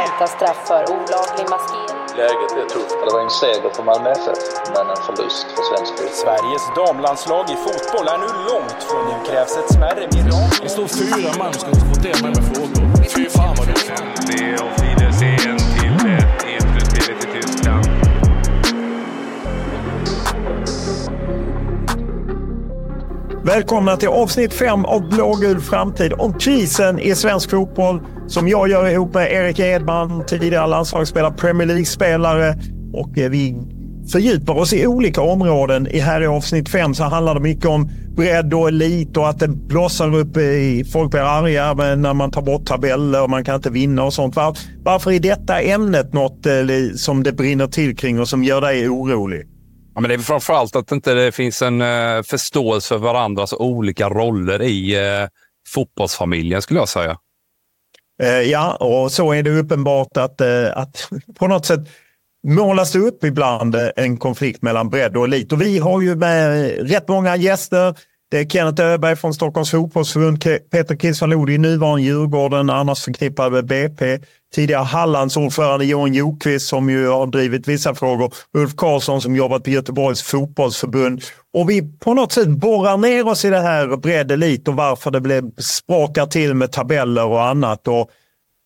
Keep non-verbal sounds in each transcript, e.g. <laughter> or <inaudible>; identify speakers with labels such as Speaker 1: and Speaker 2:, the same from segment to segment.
Speaker 1: Skärpta straff för olaglig maskering.
Speaker 2: Läget är tufft. Det var en seger för Malmö FF, men en förlust för svensk fotboll.
Speaker 3: Sveriges damlandslag i fotboll är nu långt från nu krävs ett smärre mirakel.
Speaker 4: Det står fyra man ska inte få det med med frågor. Fy fan vad dåligt.
Speaker 5: Välkomna till avsnitt 5 av Blågul framtid om krisen i svensk fotboll som jag gör ihop med Erik Edman, tidigare landslagsspelare, Premier League-spelare och eh, vi fördjupar oss i olika områden. I här i avsnitt 5 så handlar det mycket om bredd och elit och att det blossar upp i folk blir arga när man tar bort tabeller och man kan inte vinna och sånt. Var, varför är detta ämnet något eh, som det brinner till kring och som gör dig orolig?
Speaker 6: Ja, men det är framförallt att inte det finns en uh, förståelse för varandras olika roller i uh, fotbollsfamiljen skulle jag säga.
Speaker 5: Uh, ja, och så är det uppenbart att, att <laughs> på något sätt målas det upp ibland en konflikt mellan bredd och elit. Och vi har ju med rätt många gäster. Det är Kenneth Öberg från Stockholms fotbollsförbund, Peter Kinsvan Lodi, nuvarande Djurgården, annars förknippad med BP. Tidigare Hallandsordförande Johan Jokvist som ju har drivit vissa frågor. Ulf Karlsson som jobbat på Göteborgs fotbollsförbund. Och vi på något sätt borrar ner oss i det här bredd elit och varför det blev sprakar till med tabeller och annat. Och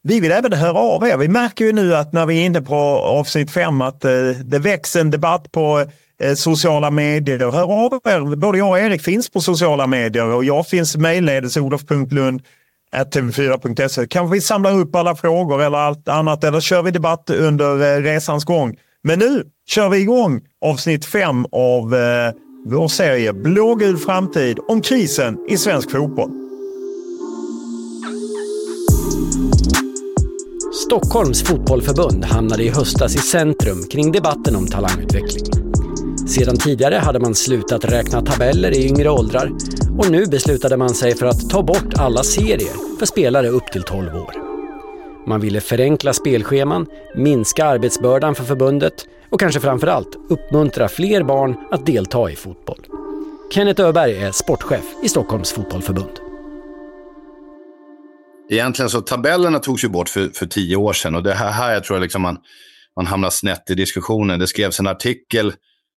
Speaker 5: vi vill även höra av er. Vi märker ju nu att när vi är inne på avsnitt fem att eh, det växer en debatt på eh, sociala medier. Hör av er. Både jag och Erik finns på sociala medier och jag finns mejlledes olof.lund tv4.se. Kanske vi samlar upp alla frågor eller allt annat eller kör vi debatt under eh, resans gång. Men nu kör vi igång avsnitt fem av eh, vår serie Blågul framtid om krisen i svensk fotboll.
Speaker 7: Stockholms fotbollförbund hamnade i höstas i centrum kring debatten om talangutveckling. Sedan tidigare hade man slutat räkna tabeller i yngre åldrar och nu beslutade man sig för att ta bort alla serier för spelare upp till 12 år. Man ville förenkla spelscheman, minska arbetsbördan för förbundet och kanske framförallt uppmuntra fler barn att delta i fotboll. Kenneth Öberg är sportchef i Stockholms fotbollförbund.
Speaker 8: Egentligen så tabellerna togs ju bort för, för tio år sedan och det här, här jag tror jag liksom man, man hamnar snett i diskussionen. Det skrevs en artikel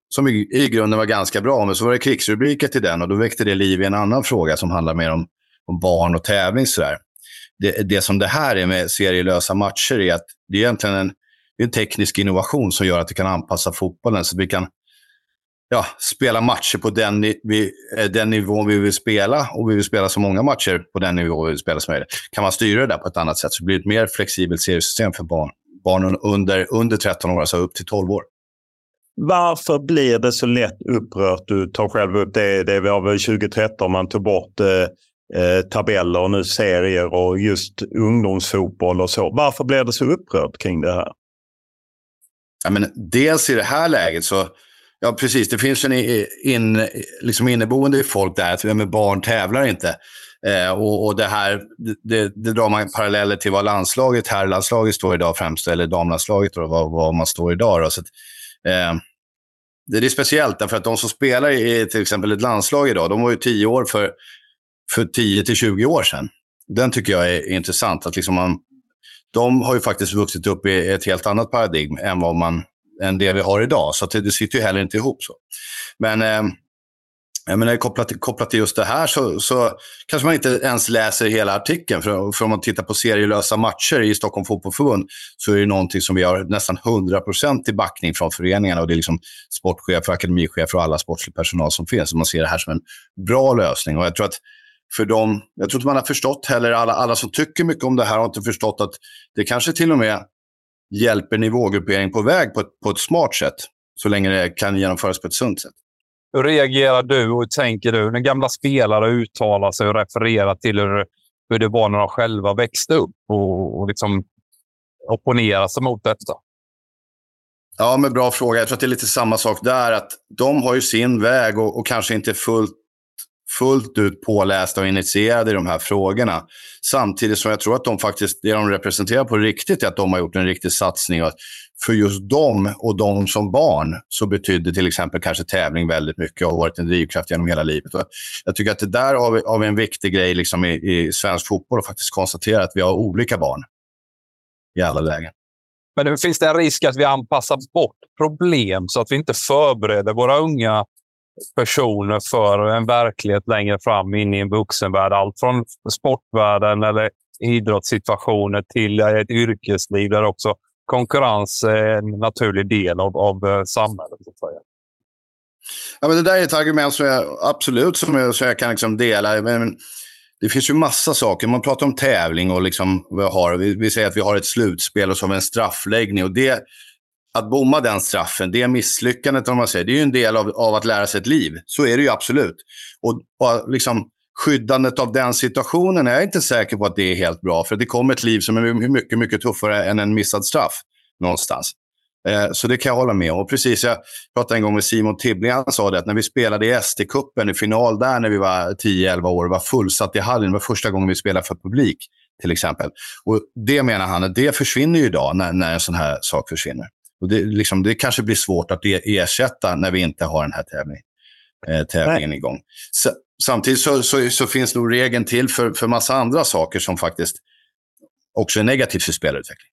Speaker 8: som i, i grunden var ganska bra, men så var det krigsrubriker till den och då väckte det liv i en annan fråga som handlar mer om, om barn och tävling. Sådär. Det, det som det här är med serielösa matcher är att det är egentligen en, är en teknisk innovation som gör att vi kan anpassa fotbollen så att vi kan ja, spela matcher på den, vi, eh, den nivå vi vill spela och vi vill spela så många matcher på den nivå vi vill spela som möjligt. Kan man styra det där på ett annat sätt så blir det ett mer flexibelt seriesystem för barn. Barnen under, under 13 år, alltså upp till 12 år.
Speaker 5: Varför blir det så lätt upprört? Du tar själv upp det. Det var väl 2013 man tog bort eh, eh, tabeller och nu serier och just ungdomsfotboll och så. Varför blir det så upprört kring det här?
Speaker 8: Ja, men dels i det här läget så, ja precis, det finns en in, liksom inneboende i folk där att med barn tävlar inte. Eh, och, och, det här, det, det, drar man paralleller till vad landslaget, herrlandslaget står idag främst, eller damlandslaget och vad, vad man står idag. Då. Så att, eh, det är speciellt därför att de som spelar i till exempel ett landslag idag, de var ju tio år för, för 10 till 20 år sedan. Den tycker jag är intressant. Att liksom man, de har ju faktiskt vuxit upp i ett helt annat paradigm än, vad man, än det vi har idag. Så det, det sitter ju heller inte ihop så. Men eh, jag menar, kopplat, till, kopplat till just det här så, så kanske man inte ens läser hela artikeln. För, för om man tittar på serielösa matcher i Stockholm Fotbollförbund så är det någonting som vi har nästan 100% i backning från föreningarna. Och det är liksom sportchefer, akademichefer och alla sportslig personal som finns. Så man ser det här som en bra lösning. Och jag tror att för dem, jag tror inte man har förstått heller, alla, alla som tycker mycket om det här har inte förstått att det kanske till och med hjälper nivågruppering på väg på ett, på ett smart sätt. Så länge det kan genomföras på ett sunt sätt.
Speaker 6: Hur reagerar du och hur tänker du när gamla spelare uttalar sig och refererar till hur, hur det var när de själva växte upp och, och liksom opponerar sig mot detta?
Speaker 8: Ja, men bra fråga. Jag tror att det är lite samma sak där. att De har ju sin väg och, och kanske inte fullt fullt ut pålästa och initierade i de här frågorna. Samtidigt som jag tror att de faktiskt, det de representerar på riktigt är att de har gjort en riktig satsning. Och för just dem och dem som barn så betydde till exempel kanske tävling väldigt mycket och har varit en drivkraft genom hela livet. Och jag tycker att det där har vi, har vi en viktig grej liksom i, i svensk fotboll att faktiskt konstatera att vi har olika barn i alla lägen.
Speaker 6: Men nu finns det en risk att vi anpassar bort problem så att vi inte förbereder våra unga personer för en verklighet längre fram in i en vuxenvärld. Allt från sportvärlden eller idrottssituationer till ett yrkesliv där också konkurrens är en naturlig del av, av eh, samhället. Så att säga.
Speaker 8: Ja, men det där är ett argument som jag absolut som jag, som jag kan liksom dela. Men det finns ju massa saker. Man pratar om tävling och liksom, vi, har, vi, vi säger att vi har ett slutspel och så har vi en straffläggning. Och det, att bomma den straffen, det misslyckandet, om man säger, det är ju en del av, av att lära sig ett liv. Så är det ju absolut. Och, och liksom, skyddandet av den situationen är jag inte säker på att det är helt bra. För det kommer ett liv som är mycket, mycket tuffare än en missad straff någonstans. Eh, så det kan jag hålla med om. Och precis, jag pratade en gång med Simon Tibbling. Han sa det att när vi spelade i ST-cupen i final där när vi var 10-11 år, det var fullsatt i hallen. Det var första gången vi spelade för publik, till exempel. Och det menar han, att det försvinner ju idag när, när en sån här sak försvinner. Och det, liksom, det kanske blir svårt att ersätta när vi inte har den här tävlingen, eh, tävlingen igång. Så, samtidigt så, så, så, finns nog regeln till för, för massa andra saker som faktiskt också är negativt för spelutveckling.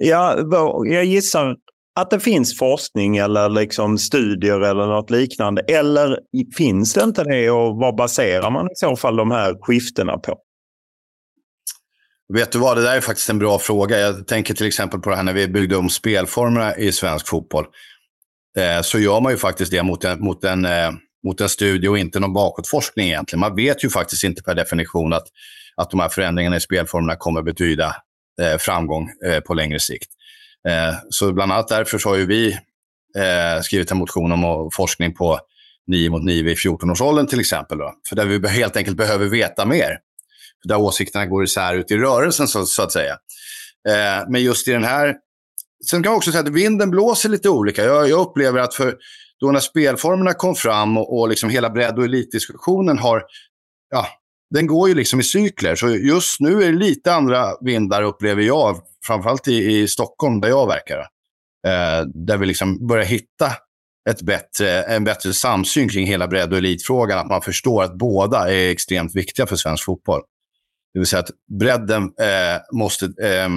Speaker 5: Ja, jag gissar att det finns forskning eller liksom studier eller något liknande. Eller finns det inte det och vad baserar man i så fall de här skiftena på?
Speaker 8: Vet du vad, det där är faktiskt en bra fråga. Jag tänker till exempel på det här när vi byggde om spelformerna i svensk fotboll. Eh, så gör man ju faktiskt det mot en, mot, en, eh, mot en studie och inte någon bakåtforskning egentligen. Man vet ju faktiskt inte per definition att, att de här förändringarna i spelformerna kommer betyda eh, framgång eh, på längre sikt. Eh, så bland annat därför så har ju vi eh, skrivit en motion om forskning på 9 mot 9 i 14-årsåldern till exempel. Då. För där vi helt enkelt behöver veta mer där åsikterna går isär ut i rörelsen så, så att säga. Eh, men just i den här... Sen kan man också säga att vinden blåser lite olika. Jag, jag upplever att för då när spelformerna kom fram och, och liksom hela bredd och elitdiskussionen har... Ja, den går ju liksom i cykler. Så just nu är det lite andra vindar upplever jag, framförallt i, i Stockholm där jag verkar. Eh, där vi liksom börjar hitta ett bättre, en bättre samsyn kring hela bredd och elitfrågan. Att man förstår att båda är extremt viktiga för svensk fotboll. Det vill säga att bredden eh, måste, eh,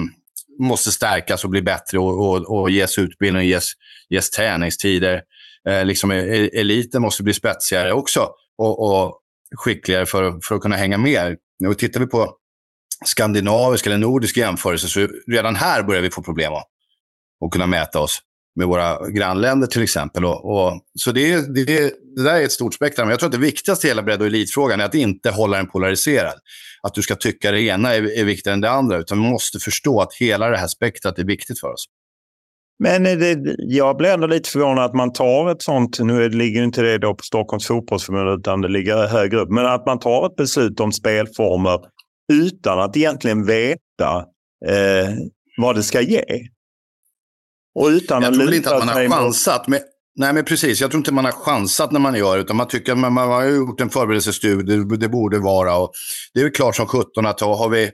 Speaker 8: måste stärkas och bli bättre och, och, och ges utbildning och ges, ges träningstider. Eh, liksom, e-, e-, eliten måste bli spetsigare också och, och skickligare för, för att kunna hänga med. Och tittar vi på skandinavisk eller nordisk jämförelse så redan här börjar vi få problem att, att kunna mäta oss med våra grannländer till exempel. Och, och så det, det, det där är ett stort spektrum. Jag tror att det viktigaste i hela bredd och elitfrågan är att inte hålla den polariserad att du ska tycka det ena är, är viktigare än det andra. Utan vi måste förstå att hela det här spektrat är viktigt för oss.
Speaker 5: Men det, jag blir ändå lite förvånad att man tar ett sånt, nu ligger inte det då på Stockholms fotbollsförbund utan det ligger högre upp, men att man tar ett beslut om spelformer utan att egentligen veta eh, vad det ska ge.
Speaker 8: Och utan jag tror inte att man har chansat. Med, Nej, men precis. Jag tror inte man har chansat när man gör utan man tycker att man, man har gjort en förberedelsestudie. Det, det borde vara. Och det är väl klart som sjutton att har vi...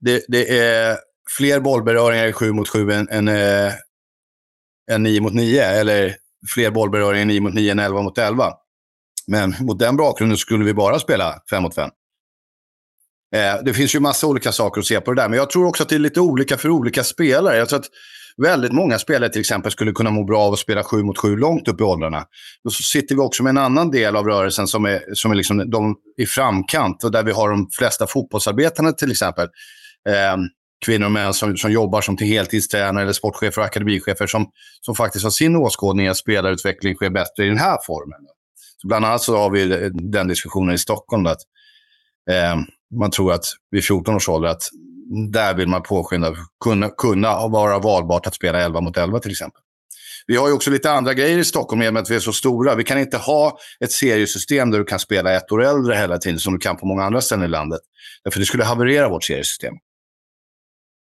Speaker 8: Det, det, är fler bollberöringar i 7 mot 7 än, än, äh, än 9 mot 9. Eller fler bollberöringar 9 mot 9 än 11 mot 11. Men mot den bakgrunden skulle vi bara spela 5 mot 5. Eh, det finns ju massa olika saker att se på det där, men jag tror också att det är lite olika för olika spelare. Jag tror att väldigt många spelare till exempel skulle kunna må bra av att spela 7 mot 7 långt upp i åldrarna. Och så sitter vi också med en annan del av rörelsen som är, som är liksom de i framkant och där vi har de flesta fotbollsarbetarna till exempel. Eh, kvinnor och män som, som jobbar som till heltidstränare eller sportchefer och akademichefer som, som faktiskt har sin åskådning att spelarutveckling sker bättre i den här formen. Så bland annat så har vi den diskussionen i Stockholm. Att, eh, man tror att vid 14 års ålder att där vill man påskynda, kunna, kunna vara valbart att spela 11 mot 11 till exempel. Vi har ju också lite andra grejer i Stockholm med att vi är så stora. Vi kan inte ha ett seriesystem där du kan spela ett år äldre hela tiden som du kan på många andra ställen i landet. Därför det skulle haverera vårt seriesystem.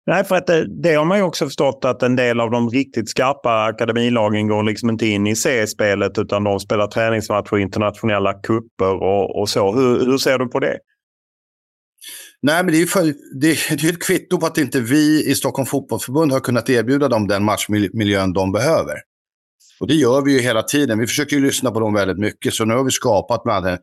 Speaker 5: Nej, för att det, det, har man ju också förstått att en del av de riktigt skarpa akademilagen går liksom inte in i seriespelet utan de spelar träningsmatcher, internationella kupper och, och så. Hur, hur ser du på det?
Speaker 8: Nej, men det är, för, det, det är ett kvitto på att inte vi i Stockholm Fotbollförbund har kunnat erbjuda dem den matchmiljön de behöver. Och det gör vi ju hela tiden. Vi försöker ju lyssna på dem väldigt mycket. Så nu har vi skapat bland annat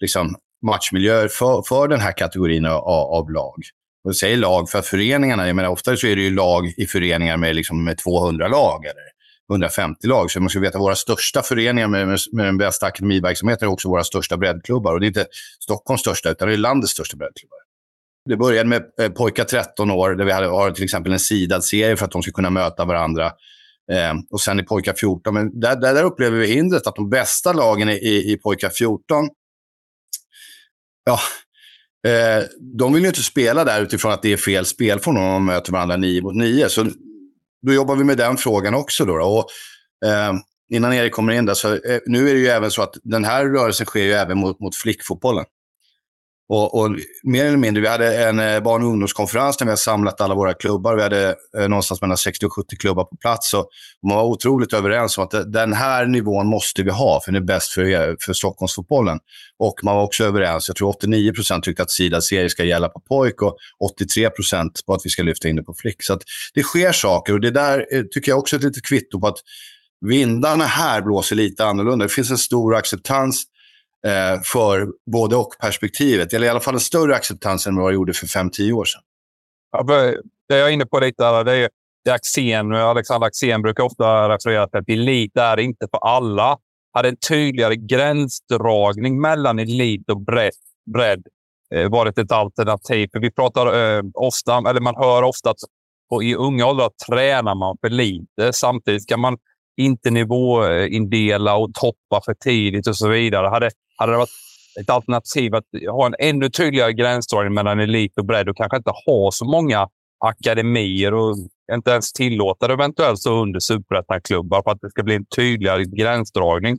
Speaker 8: liksom, matchmiljöer för, för den här kategorin av, av lag. Och jag säger lag för att föreningarna, jag menar ofta så är det ju lag i föreningar med, liksom, med 200 lag eller 150 lag. Så man ska veta att våra största föreningar med, med, med den bästa akademiverksamheten är också våra största breddklubbar. Och det är inte Stockholms största, utan det är landets största breddklubbar. Det började med eh, pojkar 13 år, där vi hade, har till exempel en sidad serie för att de ska kunna möta varandra. Eh, och sen i pojkar 14. Men där, där, där, upplever vi hindret att de bästa lagen i, i pojkar 14, ja, eh, de vill ju inte spela där utifrån att det är fel spelform om de möter varandra nio mot nio. Så då jobbar vi med den frågan också. Då, då. Och, eh, innan Erik kommer in där, så eh, nu är det ju även så att den här rörelsen sker ju även mot, mot flickfotbollen. Och, och, mer eller mindre, vi hade en eh, barn och ungdomskonferens där vi har samlat alla våra klubbar. Vi hade eh, någonstans mellan 60 och 70 klubbar på plats. Och man var otroligt överens om att eh, den här nivån måste vi ha, för den är bäst för, eh, för Stockholmsfotbollen. Och man var också överens, jag tror 89 procent tyckte att Sida-serie ska gälla på pojk och 83 procent på att vi ska lyfta in det på flick. Så det sker saker och det där tycker jag också är ett litet kvitto på att vindarna här blåser lite annorlunda. Det finns en stor acceptans eh, för både och-perspektivet. Eller i alla fall en större acceptans än vad jag gjorde för 5-10 år sedan.
Speaker 6: Ja, det jag är inne på lite där, det är, det Axén. Alexander Axén brukar ofta referera till att elit är inte för alla. Hade en tydligare gränsdragning mellan elit och bredd, bredd eh, varit ett alternativ. För vi pratar eh, ofta, eller man hör ofta att och i unga åldrar tränar man för lite. Samtidigt ska man inte nivåindela och toppa för tidigt och så vidare. Hade, hade det varit ett alternativ att ha en ännu tydligare gränsdragning mellan elit och bredd och kanske inte ha så många akademier och inte ens tillåta det eventuellt så under superettan-klubbar för att det ska bli en tydligare gränsdragning.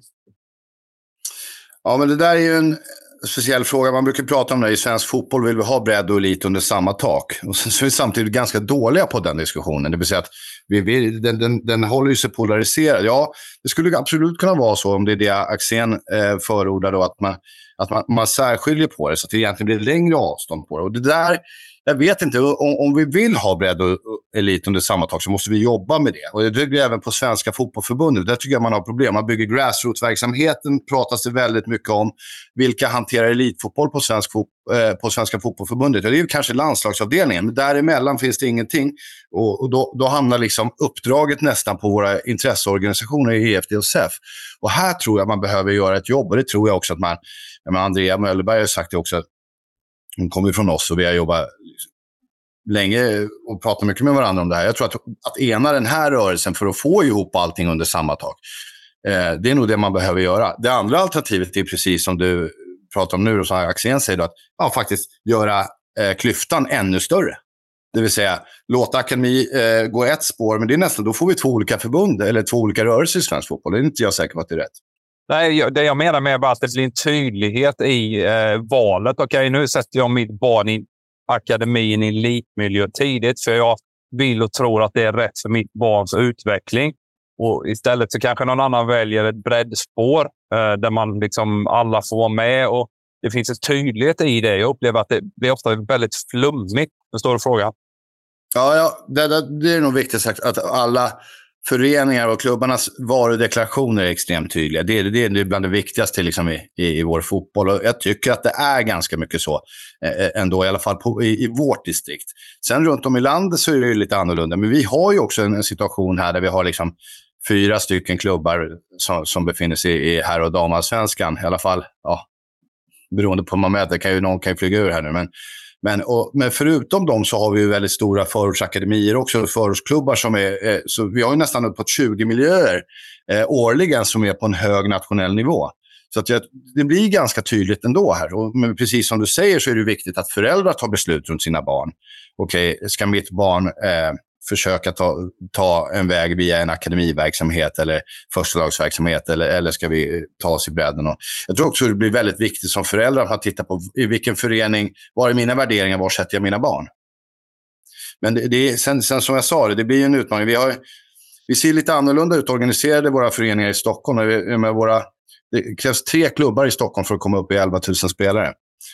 Speaker 8: Ja, men det där är ju en speciell fråga. Man brukar prata om det i svensk fotboll. Vill vi ha bredd och elit under samma tak? Och så är vi samtidigt ganska dåliga på den diskussionen. Det vill säga att vi, vi, den, den, den håller sig polariserad. Ja, det skulle absolut kunna vara så om det är det Axén eh, förordar. Då, att man, att man, man särskiljer på det så att det egentligen blir längre avstånd på det. Och det där jag vet inte, om, om vi vill ha bredd och elit under samma tak så måste vi jobba med det. Och det tycker jag även på Svenska Fotbollförbundet. Där tycker jag man har problem. Man bygger grassroots-verksamheten, pratas det väldigt mycket om. Vilka hanterar elitfotboll på, svensk fot eh, på Svenska Fotbollförbundet? Ja, det är kanske landslagsavdelningen, men däremellan finns det ingenting. Och, och då, då, hamnar liksom uppdraget nästan på våra intresseorganisationer i EFD och SEF. Och här tror jag man behöver göra ett jobb och det tror jag också att man... Andrea Möllerberg har sagt det också, hon kommer från oss och vi har jobbat länge och pratat mycket med varandra om det här. Jag tror att, att ena den här rörelsen för att få ihop allting under samma tak, eh, det är nog det man behöver göra. Det andra alternativet är precis som du pratar om nu och som Axén säger, då, att ja, faktiskt göra eh, klyftan ännu större. Det vill säga låta akademi eh, gå ett spår, men det är nästan, då får vi två olika förbund eller två olika rörelser i svensk fotboll. Det är inte jag säker på att det är rätt.
Speaker 6: Nej, det jag menar med bara att det blir en tydlighet i eh, valet. Okej, okay, nu sätter jag mitt barn i akademin i elitmiljö tidigt, för jag vill och tror att det är rätt för mitt barns utveckling. Och istället så kanske någon annan väljer ett breddspår eh, där man liksom alla får vara med. Och det finns en tydlighet i det. Jag upplever att det blir ofta väldigt flummigt. Förstår du frågan?
Speaker 8: Ja, ja det, det, är nog viktigt sagt att alla föreningar och klubbarnas varudeklarationer är extremt tydliga. Det är, det är bland det viktigaste liksom i, i, i vår fotboll. Och jag tycker att det är ganska mycket så eh, eh ändå, i alla fall på, i, i, vårt distrikt. Sen runt om i landet så är det lite annorlunda. Men vi har ju också en, en situation här där vi har liksom fyra stycken klubbar som, som befinner sig i herr och damallsvenskan. I alla fall, ja, beroende på hur man mäter, kan ju, någon kan ju flyga ur här nu. Men, men, och, men förutom dem så har vi ju väldigt stora förortsakademier också, förortsklubbar som är, eh, så vi har ju nästan uppåt 20 miljöer eh, årligen som är på en hög nationell nivå. Så att jag, det blir ganska tydligt ändå här. Och, men precis som du säger så är det viktigt att föräldrar tar beslut runt sina barn. Okej, okay, ska mitt barn eh, försöka ta, ta en väg via en akademiverksamhet eller förstalagsverksamhet eller, eller ska vi ta oss i bredden? Och jag tror också det blir väldigt viktigt som förälder att titta på i vilken förening, var är mina värderingar, var sätter jag mina barn? Men det, det, sen, sen som jag sa, det, det blir en utmaning. Vi, har, vi ser lite annorlunda ut organiserade våra föreningar i Stockholm. Med våra, det krävs tre klubbar i Stockholm för att komma upp i 11 000 spelare.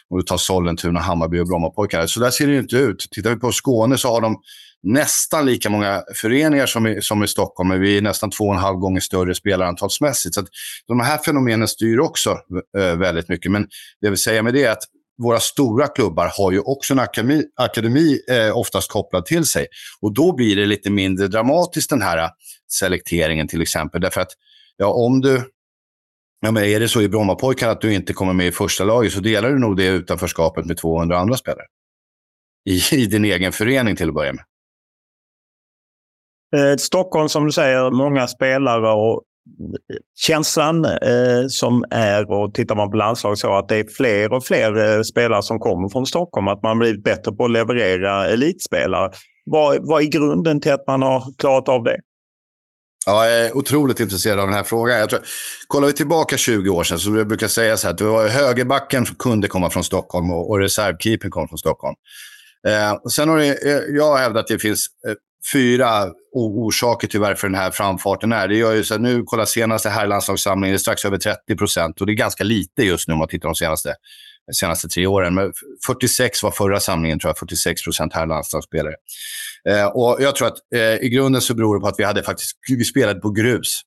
Speaker 8: Om du tar Sollentuna, Hammarby och Brommapojkarna. Så där ser det inte ut. Tittar vi på Skåne så har de nästan lika många föreningar som i, som i Stockholm, men vi är nästan två och en halv gånger större spelarantalsmässigt. Så att de här fenomenen styr också eh, väldigt mycket. Men det jag vill säga med det är att våra stora klubbar har ju också en akademi, akademi eh, oftast kopplad till sig. Och då blir det lite mindre dramatiskt den här eh, selekteringen till exempel. Därför att ja, om du Ja, men är det så i Brommapojkarna att du inte kommer med i första laget så delar du nog det utanförskapet med 200 andra spelare. I, I din egen förening till att börja med.
Speaker 5: Eh, Stockholm som du säger, många spelare och eh, känslan eh, som är, och tittar man på landslaget, så att det är fler och fler eh, spelare som kommer från Stockholm. Att man blivit bättre på att leverera elitspelare. Vad, vad är grunden till att man har klarat av det?
Speaker 8: Ja, jag är otroligt intresserad av den här frågan. Jag tror, kollar vi tillbaka 20 år sedan så jag brukar säga så här att det var högerbacken som kunde komma från Stockholm och, och reservkeepern kom från Stockholm. Eh, sen har det, eh, jag hävdat att det finns eh, fyra orsaker till varför den här framfarten är. Det gör ju så att nu, kolla senaste herrlandslagssamlingen, det är strax över 30 procent och det är ganska lite just nu om man tittar de senaste, senaste tre åren. Men 46 var förra samlingen, tror jag, 46 procent herrlandslagsspelare. Eh, och jag tror att eh, i grunden så beror det på att vi, hade faktiskt, vi spelade på grus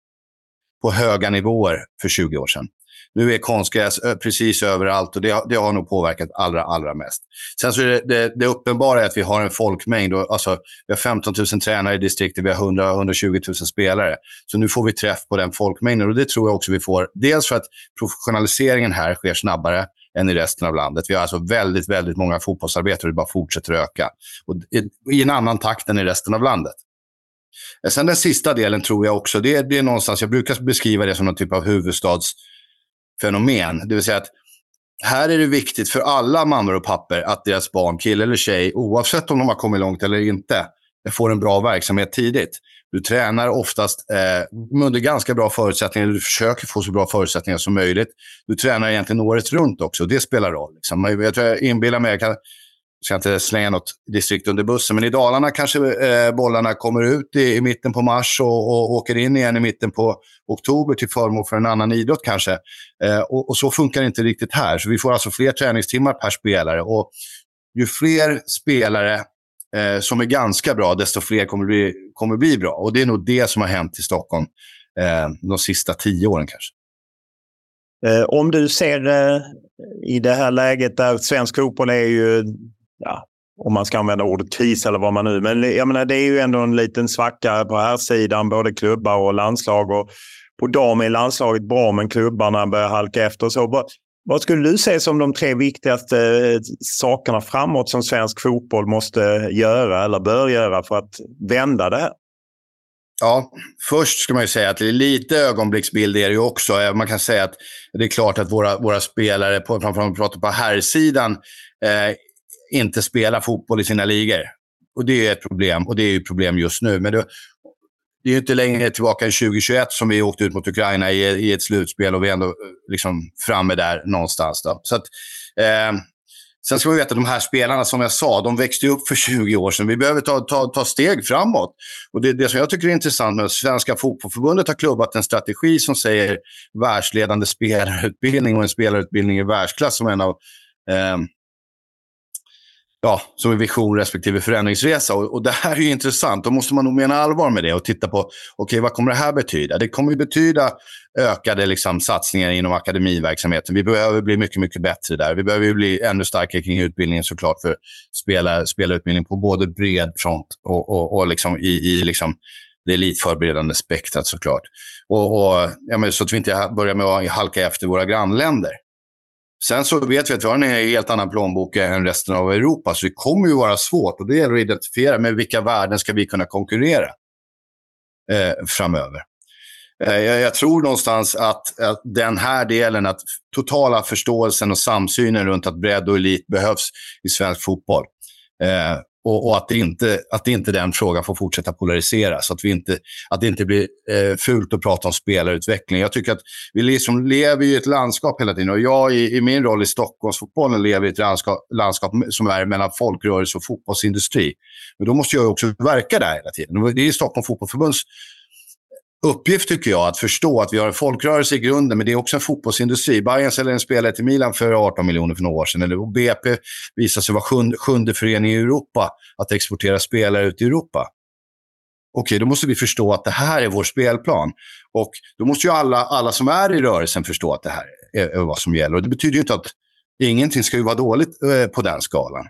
Speaker 8: på höga nivåer för 20 år sedan. Nu är konstgräs precis överallt och det, det har nog påverkat allra, allra mest. Sen så är det, det, det uppenbara är att vi har en folkmängd. Och, alltså, vi har 15 000 tränare i distriktet, vi har 100-120 000 spelare. Så nu får vi träff på den folkmängden och det tror jag också vi får. Dels för att professionaliseringen här sker snabbare än i resten av landet. Vi har alltså väldigt, väldigt många fotbollsarbetare och det bara fortsätter öka. Och i, I en annan takt än i resten av landet. Eh, sen den sista delen tror jag också, det, det är någonstans, jag brukar beskriva det som någon typ av huvudstads fenomen. Det vill säga att här är det viktigt för alla mammor och papper att deras barn, kille eller tjej, oavsett om de har kommit långt eller inte, får en bra verksamhet tidigt. Du tränar oftast eh, under ganska bra förutsättningar. Du försöker få så bra förutsättningar som möjligt. Du tränar egentligen året runt också. Det spelar roll. Liksom. Jag tror jag inbillar mig, jag kan, ska inte slänga något distrikt under bussen, men i Dalarna kanske eh, bollarna kommer ut i, i mitten på mars och, och, åker in igen i mitten på oktober till förmån för en annan idrott kanske. Eh, och, och, så funkar det inte riktigt här. Så vi får alltså fler träningstimmar per spelare. Och ju fler spelare eh, som är ganska bra, desto fler kommer bli, kommer bli bra. Och det är nog det som har hänt i Stockholm eh, de sista tio åren kanske.
Speaker 5: Eh, om du ser eh, i det här läget där svensk fotboll är ju ja, om man ska använda ordet kris eller vad man nu... Men jag menar, det är ju ändå en liten svacka på här sidan både klubbar och landslag. Och på dam är landslaget bra, men klubbarna börjar halka efter. Så vad, vad skulle du säga som de tre viktigaste eh, sakerna framåt som svensk fotboll måste göra eller bör göra för att vända det här?
Speaker 8: Ja, först ska man ju säga att det är lite ögonblicksbild är det ju också. Eh, man kan säga att det är klart att våra, våra spelare, på, framförallt om vi pratar på herrsidan, eh, inte spelar fotboll i sina ligor. Och det är ett problem, och det är ett problem just nu. Men det, det är inte längre tillbaka än 2021 som vi åkte ut mot Ukraina i, i ett slutspel och vi är ändå eh, liksom framme där någonstans. Då. Så att, eh, sen ska vi veta att de här spelarna, som jag sa, de växte upp för 20 år sedan. Vi behöver ta, ta, ta steg framåt. Och det, det som jag tycker är intressant med att Svenska Fotbollförbundet har klubbat en strategi som säger världsledande spelarutbildning och en spelarutbildning i världsklass som en av eh, ja, som är vision respektive förändringsresa. Och, och det här är ju intressant. Då måste man nog mena allvar med det och titta på, okay, vad kommer det här betyda? Det kommer ju betyda ökade liksom, satsningar inom akademiverksamheten. Vi behöver bli mycket, mycket bättre där. Vi behöver bli ännu starkare kring utbildningen såklart för spela, spelarutbildning på både bred front och, och, och liksom i, i liksom det elitförberedande spektrat såklart. Och, och, ja, men, så att vi inte börjar med att halka efter våra grannländer. Sen så vet vi att vi har en helt annan plånbok än resten av Europa, så det kommer ju vara svårt. Och det gäller att identifiera med vilka värden ska vi kunna konkurrera eh, framöver. Eh, jag, jag, tror någonstans att, att, den här delen, att totala förståelsen och samsynen runt att bredd och elit behövs i svensk fotboll. Eh, och, och, att, det inte, att inte den frågan får fortsätta polariseras. Att, vi inte, att det inte blir eh, fult att prata om spelarutveckling. Jag tycker att vi liksom lever i ett landskap hela tiden. Och jag i, i min roll i Stockholmsfotbollen lever i ett landskap, landskap som är mellan folkrörelse och fotbollsindustri. Men då måste jag också verka där hela tiden. Det är Stockholm Fotbollförbunds uppgift tycker jag att förstå att vi har en folkrörelse i grunden, men det är också en fotbollsindustri. Bayern säljer en spelare till Milan för 18 miljoner för några år sedan. Eller, och BP visar sig vara sjunde, sjunde förening i Europa att exportera spelare ut i Europa. Okej, då måste vi förstå att det här är vår spelplan. Och då måste ju alla, alla som är i rörelsen förstå att det här är, är vad som gäller. Och det betyder ju inte att ingenting ska ju vara dåligt eh, på den skalan,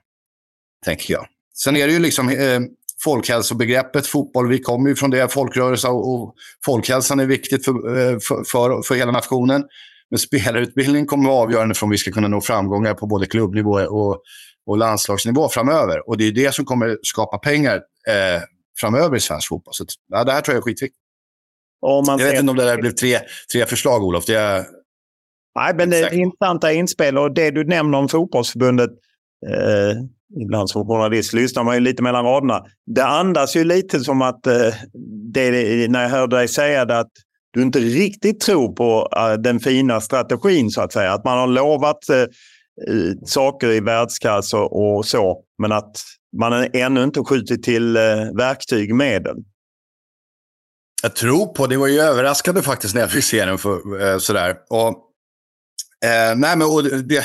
Speaker 8: tänker jag. Sen är det ju liksom eh, folkhälsobegreppet fotboll. Vi kommer ju från det, folkrörelse och folkhälsan är viktigt för, eh, för, för, för hela nationen. Men spelarutbildning kommer vara avgörande för om vi ska kunna nå framgångar på både klubbnivå och, och landslagsnivå framöver. Och det är det som kommer skapa pengar eh, framöver i svensk fotboll. Så ja, det här tror jag är skitviktigt. jag vet inte om det där blev tre, tre förslag, Olof. Det är,
Speaker 5: Nej, men det är intressanta inspel och det du nämner om fotbollsförbundet eh, ibland som journalist lyssnar man ju lite mellan raderna. Det andas ju lite som att, eh, det, när jag hörde dig säga det, att du inte riktigt tror på eh, den fina strategin så att säga. Att man har lovat eh, eh saker i världsklass och, och, så, men att man ännu inte skjutit till uh, verktyg, medel.
Speaker 8: Jag tror på, det var ju överraskande faktiskt när jag fick se den. För, eh, sådär. Och, nej, men, och det,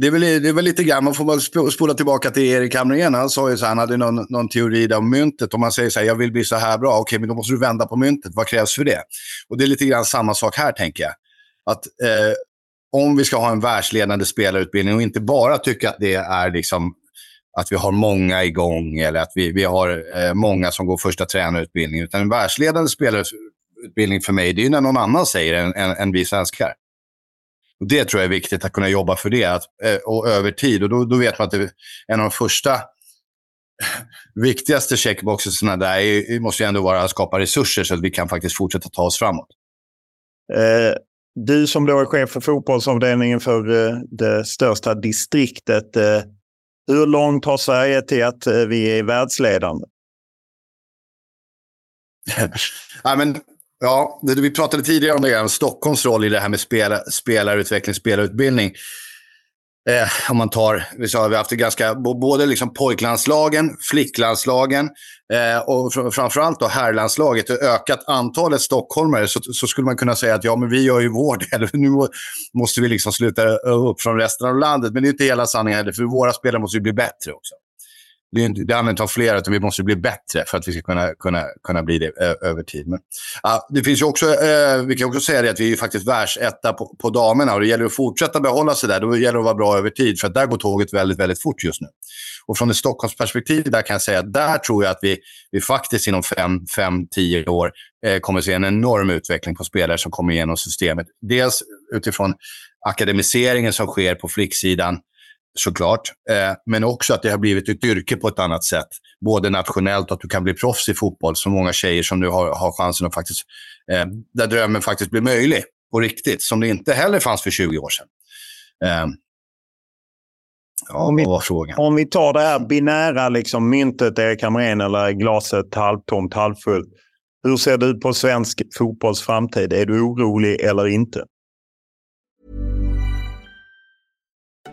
Speaker 8: det är, väl, det är väl lite grann, man får väl spola tillbaka till Erik Hamrén. Han sa ju så här, han hade någon, någon teori om myntet. Om man säger så här, jag vill bli så här bra, okej, men då måste du vända på myntet. Vad krävs för det? Och det är lite grann samma sak här, tänker jag. Att eh, om vi ska ha en världsledande spelarutbildning och inte bara tycka att det är liksom att vi har många igång eller att vi, vi har eh, många som går första tränarutbildningen. Utan en världsledande spelarutbildning för mig, det är ju när någon annan säger än, än, än vi svenskar. Det tror jag är viktigt, att kunna jobba för det att, eh, och över tid. Och då, då vet man att det, en av de första <laughs> viktigaste checkboxarna där är, måste ju ändå vara att skapa resurser så att vi kan faktiskt fortsätta ta oss framåt.
Speaker 5: Eh, du som då är chef för fotbollsavdelningen för eh, det största distriktet. Eh, hur långt har Sverige till att eh, vi är världsledande? <laughs>
Speaker 8: ja, men Ja, vi pratade tidigare om det, om Stockholms roll i det här med spela, spelarutveckling, spelarutbildning. Eh, om man tar, vi sa vi har haft ganska, både liksom pojklandslagen, flicklandslagen eh, och fr framförallt då herrlandslaget. Ökat antalet stockholmare så, så, skulle man kunna säga att ja, men vi gör ju vår del. <laughs> Nu måste vi liksom sluta upp från resten av landet. Men det är inte hela sanningen för våra spelare måste ju bli bättre också det, är det handlar inte om fler, utan vi måste bli bättre för att vi ska kunna, kunna, kunna bli det över tid. Men, ja, det finns ju också, eh, vi kan också säga det att vi är faktiskt världsetta på, på damerna och det gäller att fortsätta behålla sig där. Då gäller det att vara bra över tid, för att där går tåget väldigt, väldigt fort just nu. Och från ett Stockholmsperspektiv där kan jag säga att där tror jag att vi, vi faktiskt inom 5-10 år eh, kommer att se en enorm utveckling på spelare som kommer igenom systemet. Dels utifrån akademiseringen som sker på flicksidan, såklart. Eh, men också att det har blivit ett yrke på ett annat sätt. Både nationellt och att du kan bli proffs i fotboll. Så många tjejer som nu har, har chansen att faktiskt, eh, där drömmen faktiskt blir möjlig på riktigt. Som det inte heller fanns för 20 år sedan. Eh, ja,
Speaker 5: om vi,
Speaker 8: vad var frågan?
Speaker 5: Om vi tar det här binära liksom, myntet, Erik Hamrén, eller glaset halvtomt, halvfullt. Hur ser ut på svensk fotbolls framtid? Är du orolig eller inte?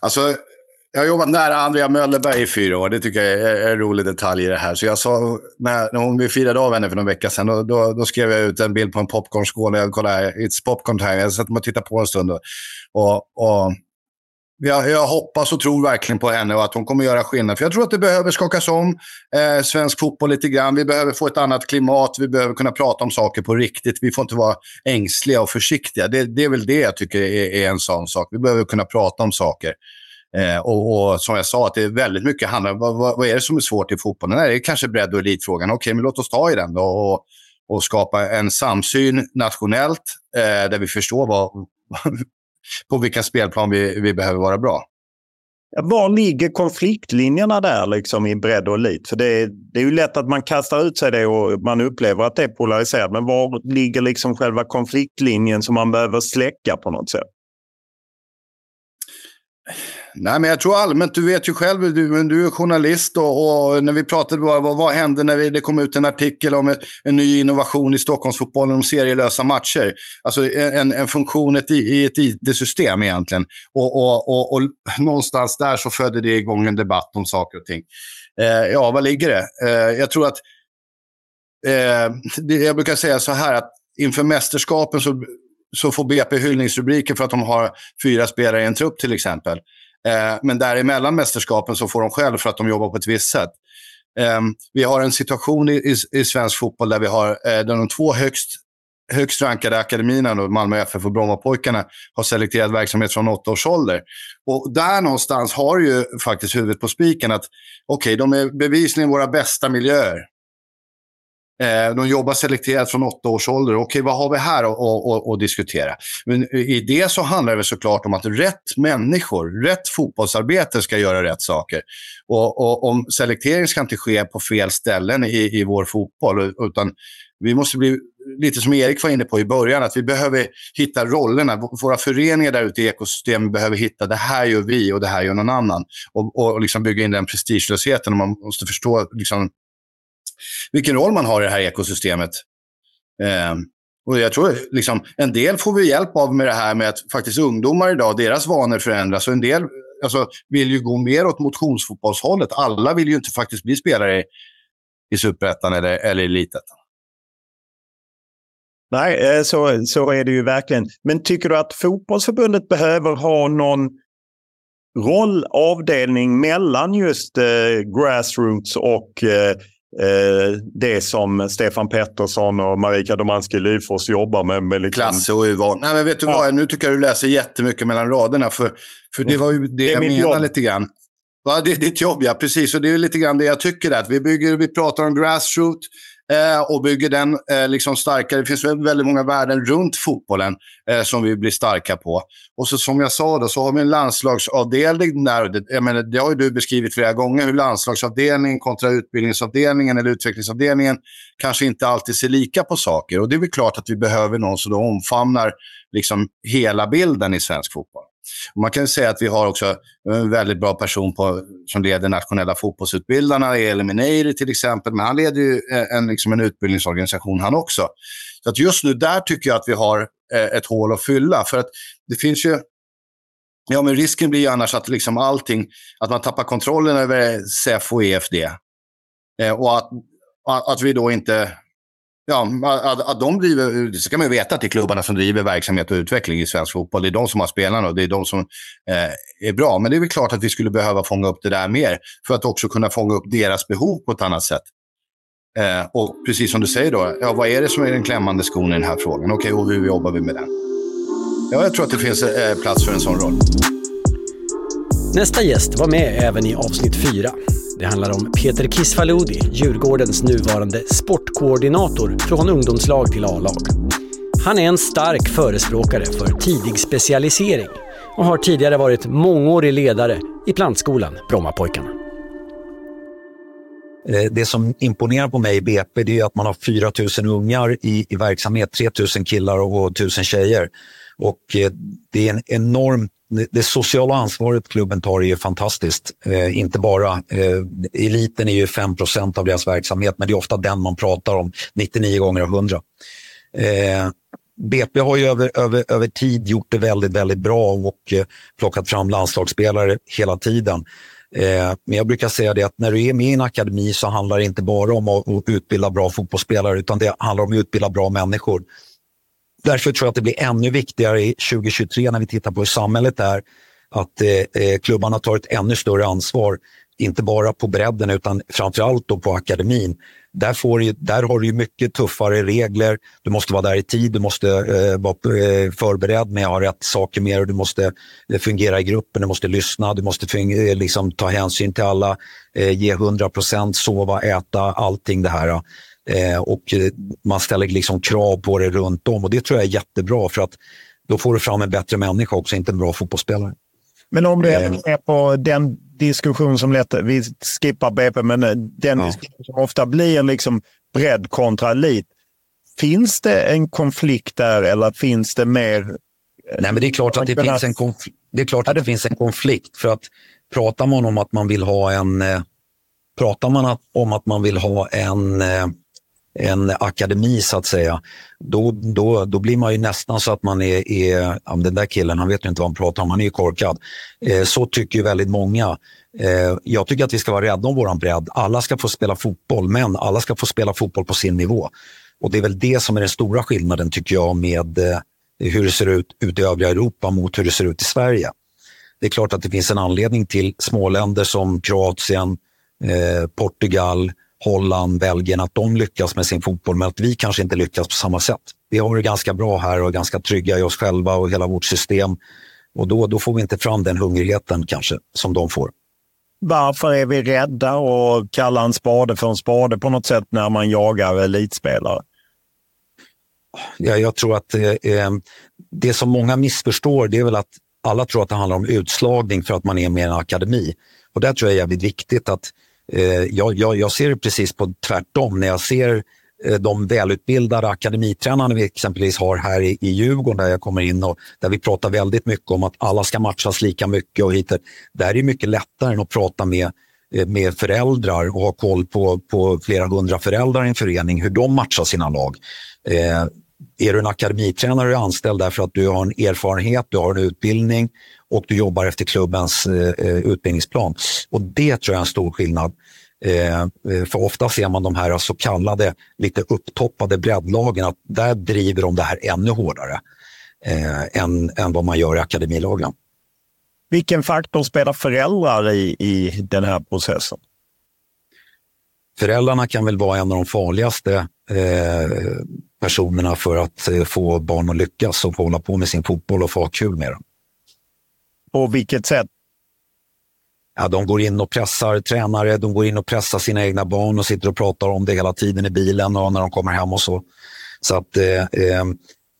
Speaker 8: Alltså, jag har jobbat nära Andrea Möllerberg i fyra år. Det tycker jag är en rolig detalj i det här. Så jag sa, när, när hon vi firade av henne för någon vecka sedan, då, då, då, skrev jag ut en bild på en popcornskål. Jag kollade, här. it's popcorn time. Jag satt och tittade på en stund. Och, och jag, jag, hoppas och tror verkligen på henne och att hon kommer göra skillnad. För jag tror att det behöver skakas om eh, svensk fotboll lite grann. Vi behöver få ett annat klimat. Vi behöver kunna prata om saker på riktigt. Vi får inte vara ängsliga och försiktiga. Det, det är väl det jag tycker är, är en sån sak. Vi behöver kunna prata om saker. Eh, och, och, som jag sa, att det är väldigt mycket handlar om vad, vad, vad, är det som är svårt i fotbollen? Det är kanske bredd och elitfrågan. Okej, men låt oss ta i den då och, och skapa en samsyn nationellt eh, där vi förstår vad, på vilka spelplan vi, vi behöver vara bra.
Speaker 5: Var ligger konfliktlinjerna där liksom i bredd och elit? För det är, det är ju lätt att man kastar ut sig det och man upplever att det är polariserat. Men var ligger liksom själva konfliktlinjen som man behöver släcka på något sätt?
Speaker 8: Nej, men jag tror allmänt, du vet ju själv, du, du är journalist och, och när vi pratade, vad, vad, hände när vi, det kom ut en artikel om ett, en ny innovation i Stockholmsfotbollen om serielösa matcher? Alltså en, en funktion ett, i ett IT-system egentligen. Och, och, och, och, någonstans där så födde det igång en debatt om saker och ting. Eh, ja, vad ligger det? Eh, jag tror att, eh, det, jag brukar säga så här att inför mästerskapen så så får BP hyllningsrubriker för att de har fyra spelare i en trupp till exempel. Eh, men däremellan mästerskapen så får de själv för att de jobbar på ett visst sätt. Eh, vi har en situation i, i, i svensk fotboll där vi har eh, de två högst, högst rankade akademierna, då, Malmö FF och Brommapojkarna, har selekterat verksamhet från åtta års ålder. Och där någonstans har ju faktiskt huvudet på spiken att okej, okay, de är bevisligen våra bästa miljöer. Eh, de jobbar selekterat från åtta års ålder. Okej, vad har vi här att diskutera? Men i det så handlar det såklart om att rätt människor, rätt fotbollsarbete ska göra rätt saker. Och, och om selektering ska inte ske på fel ställen i, i vår fotboll, utan vi måste bli lite som Erik var inne på i början, att vi behöver hitta rollerna. Våra föreningar där ute i ekosystemet behöver hitta det här gör vi och det här gör någon annan. Och, och liksom bygga in den prestigelösheten. Man måste förstå liksom, vilken roll man har i det här ekosystemet. Eh, och jag tror liksom, en del får vi hjälp av med det här med att faktiskt ungdomar idag, deras vanor förändras. Och en del alltså, vill ju gå mer åt motionsfotbollshållet. Alla vill ju inte faktiskt bli spelare i, i superettan eller, eller elitettan.
Speaker 5: Nej, eh, så, så är det ju verkligen. Men tycker du att fotbollsförbundet behöver ha någon roll, avdelning mellan just eh, grassroots och Eh, det som Stefan Pettersson och Marika Domanski Lyfors jobbar med. med
Speaker 8: liksom... Klasse och urval. Nej, men vet du ja. vad? Nu tycker jag du läser jättemycket mellan raderna. För, för det var ju det, det jag menade lite grann. Ja, det är ditt jobb, ja. Precis. Och det är lite grann det jag tycker. Att vi, bygger, vi pratar om grassroots eh, och bygger den eh, liksom starkare. Det finns väldigt många värden runt fotbollen eh, som vi blir starka på. Och så som jag sa, då, så har vi en landslagsavdelning där. Det, jag menar, det har ju du beskrivit flera gånger, hur landslagsavdelningen kontra utbildningsavdelningen eller utvecklingsavdelningen kanske inte alltid ser lika på saker. Och det är väl klart att vi behöver någon som då omfamnar liksom hela bilden i svensk fotboll. Man kan säga att vi har också en väldigt bra person på, som leder nationella fotbollsutbildarna, Elin Meneiri till exempel, men han leder ju eh, en, liksom en utbildningsorganisation han också. Så att just nu där tycker jag att vi har eh, ett hål att fylla. För att det finns ju Ja, men risken blir ju annars att liksom allting, att man tappar kontrollen över SEF och EFD. Eh, och att, att vi då inte... Ja, att, att de driver... Det ska man ju veta att det är klubbarna som driver verksamhet och utveckling i svensk fotboll. Det är de som har spelarna och det är de som eh, är bra. Men det är väl klart att vi skulle behöva fånga upp det där mer för att också kunna fånga upp deras behov på ett annat sätt. Eh, och precis som du säger då, ja, vad är det som är den klämmande skon i den här frågan? Okej, okay, och hur jobbar vi med den? Ja, jag tror att det finns eh, plats för en sån roll.
Speaker 7: Nästa gäst var med även i avsnitt 4. Det handlar om Peter Kisvalodi, Djurgårdens nuvarande sportkoordinator från ungdomslag till A-lag. Han är en stark förespråkare för tidig specialisering och har tidigare varit mångårig ledare i plantskolan Brommapojkarna.
Speaker 9: Eh, det som imponerar på mig i BP är att man har 4 000 ungar i, i verksamhet, 3 000 killar och 1 000 tjejer. Och eh, det är en enorm det sociala ansvaret klubben tar är ju fantastiskt. Eh, inte bara, eh, eliten är ju 5% av deras verksamhet, men det är ofta den man pratar om 99 gånger av 100. Eh, BP har ju över, över, över tid gjort det väldigt, väldigt bra och eh, plockat fram landslagsspelare hela tiden. Eh, men jag brukar säga det att när du är med i en akademi så handlar det inte bara om att, att utbilda bra fotbollsspelare utan det handlar om att utbilda bra människor. Därför tror jag att det blir ännu viktigare i 2023 när vi tittar på hur samhället är, att eh, eh, klubbarna tar ett ännu större ansvar, inte bara på bredden utan framförallt då på akademin. Där, får, där har du mycket tuffare regler, du måste vara där i tid, du måste eh, vara eh, förberedd med att ha rätt saker med dig, du måste eh, fungera i gruppen, du måste lyssna, du måste liksom, ta hänsyn till alla, eh, ge 100 procent, sova, äta, allting det här. Eh, och eh, man ställer liksom krav på det runt om och det tror jag är jättebra för att då får du fram en bättre människa också, inte en bra fotbollsspelare.
Speaker 5: Men om du är eh. på den diskussion som lätt, vi skippar BP, men eh, den ja. diskussion som ofta blir liksom bredd kontra elit. Finns det en konflikt där eller finns det mer?
Speaker 9: Nej, men det är klart att det, finns en konflikt. Det är klart att det finns en konflikt för att pratar man om att man vill ha en pratar man om att man vill ha en en akademi så att säga, då, då, då blir man ju nästan så att man är, är ja, den där killen, han vet ju inte vad han pratar om, han är ju korkad. Eh, så tycker ju väldigt många. Eh, jag tycker att vi ska vara rädda om våran bredd. Alla ska få spela fotboll, men alla ska få spela fotboll på sin nivå. Och det är väl det som är den stora skillnaden tycker jag med eh, hur det ser ut ute i övriga Europa mot hur det ser ut i Sverige. Det är klart att det finns en anledning till småländer som Kroatien, eh, Portugal, Holland, Belgien, att de lyckas med sin fotboll, men att vi kanske inte lyckas på samma sätt. Vi har det ganska bra här och är ganska trygga i oss själva och hela vårt system. Och då, då får vi inte fram den hungrigheten kanske som de får.
Speaker 5: Varför är vi rädda och kallar en spade för en spade på något sätt när man jagar elitspelare?
Speaker 9: Ja, jag tror att eh, eh det som många missförstår det är väl att alla tror att det handlar om utslagning för att man är med i en akademi. Och där tror jag är jävligt viktigt att Eh, jag, jag, jag, ser det precis på tvärtom. När jag ser eh, de välutbildade akademitränarna vi exempelvis har här i, i Djurgården där jag kommer in och där vi pratar väldigt mycket om att alla ska matchas lika mycket och hit. Där är det mycket lättare än att prata med, eh, med föräldrar och ha koll på, på flera hundra föräldrar i en förening, hur de matchar sina lag. Eh, är du en akademitränare och är anställd därför att du har en erfarenhet, du har en utbildning och du jobbar efter klubbens eh, eh, utbildningsplan. Och det tror jag är en stor skillnad. Eh, eh, för ofta ser man de här så kallade lite upptoppade breddlagen att där driver de det här ännu hårdare eh, än, än vad man gör i akademilagen.
Speaker 5: Vilken faktor spelar föräldrar i, i den här processen?
Speaker 9: Föräldrarna kan väl vara en av de farligaste personerna för att eh, få barn att lyckas och få hålla på med sin fotboll och få ha kul med den.
Speaker 5: På vilket sätt?
Speaker 9: Ja, de går in och pressar tränare, de går in och pressar sina egna barn och sitter och pratar om det hela tiden i bilen och när de kommer hem och så. Så att eh, eh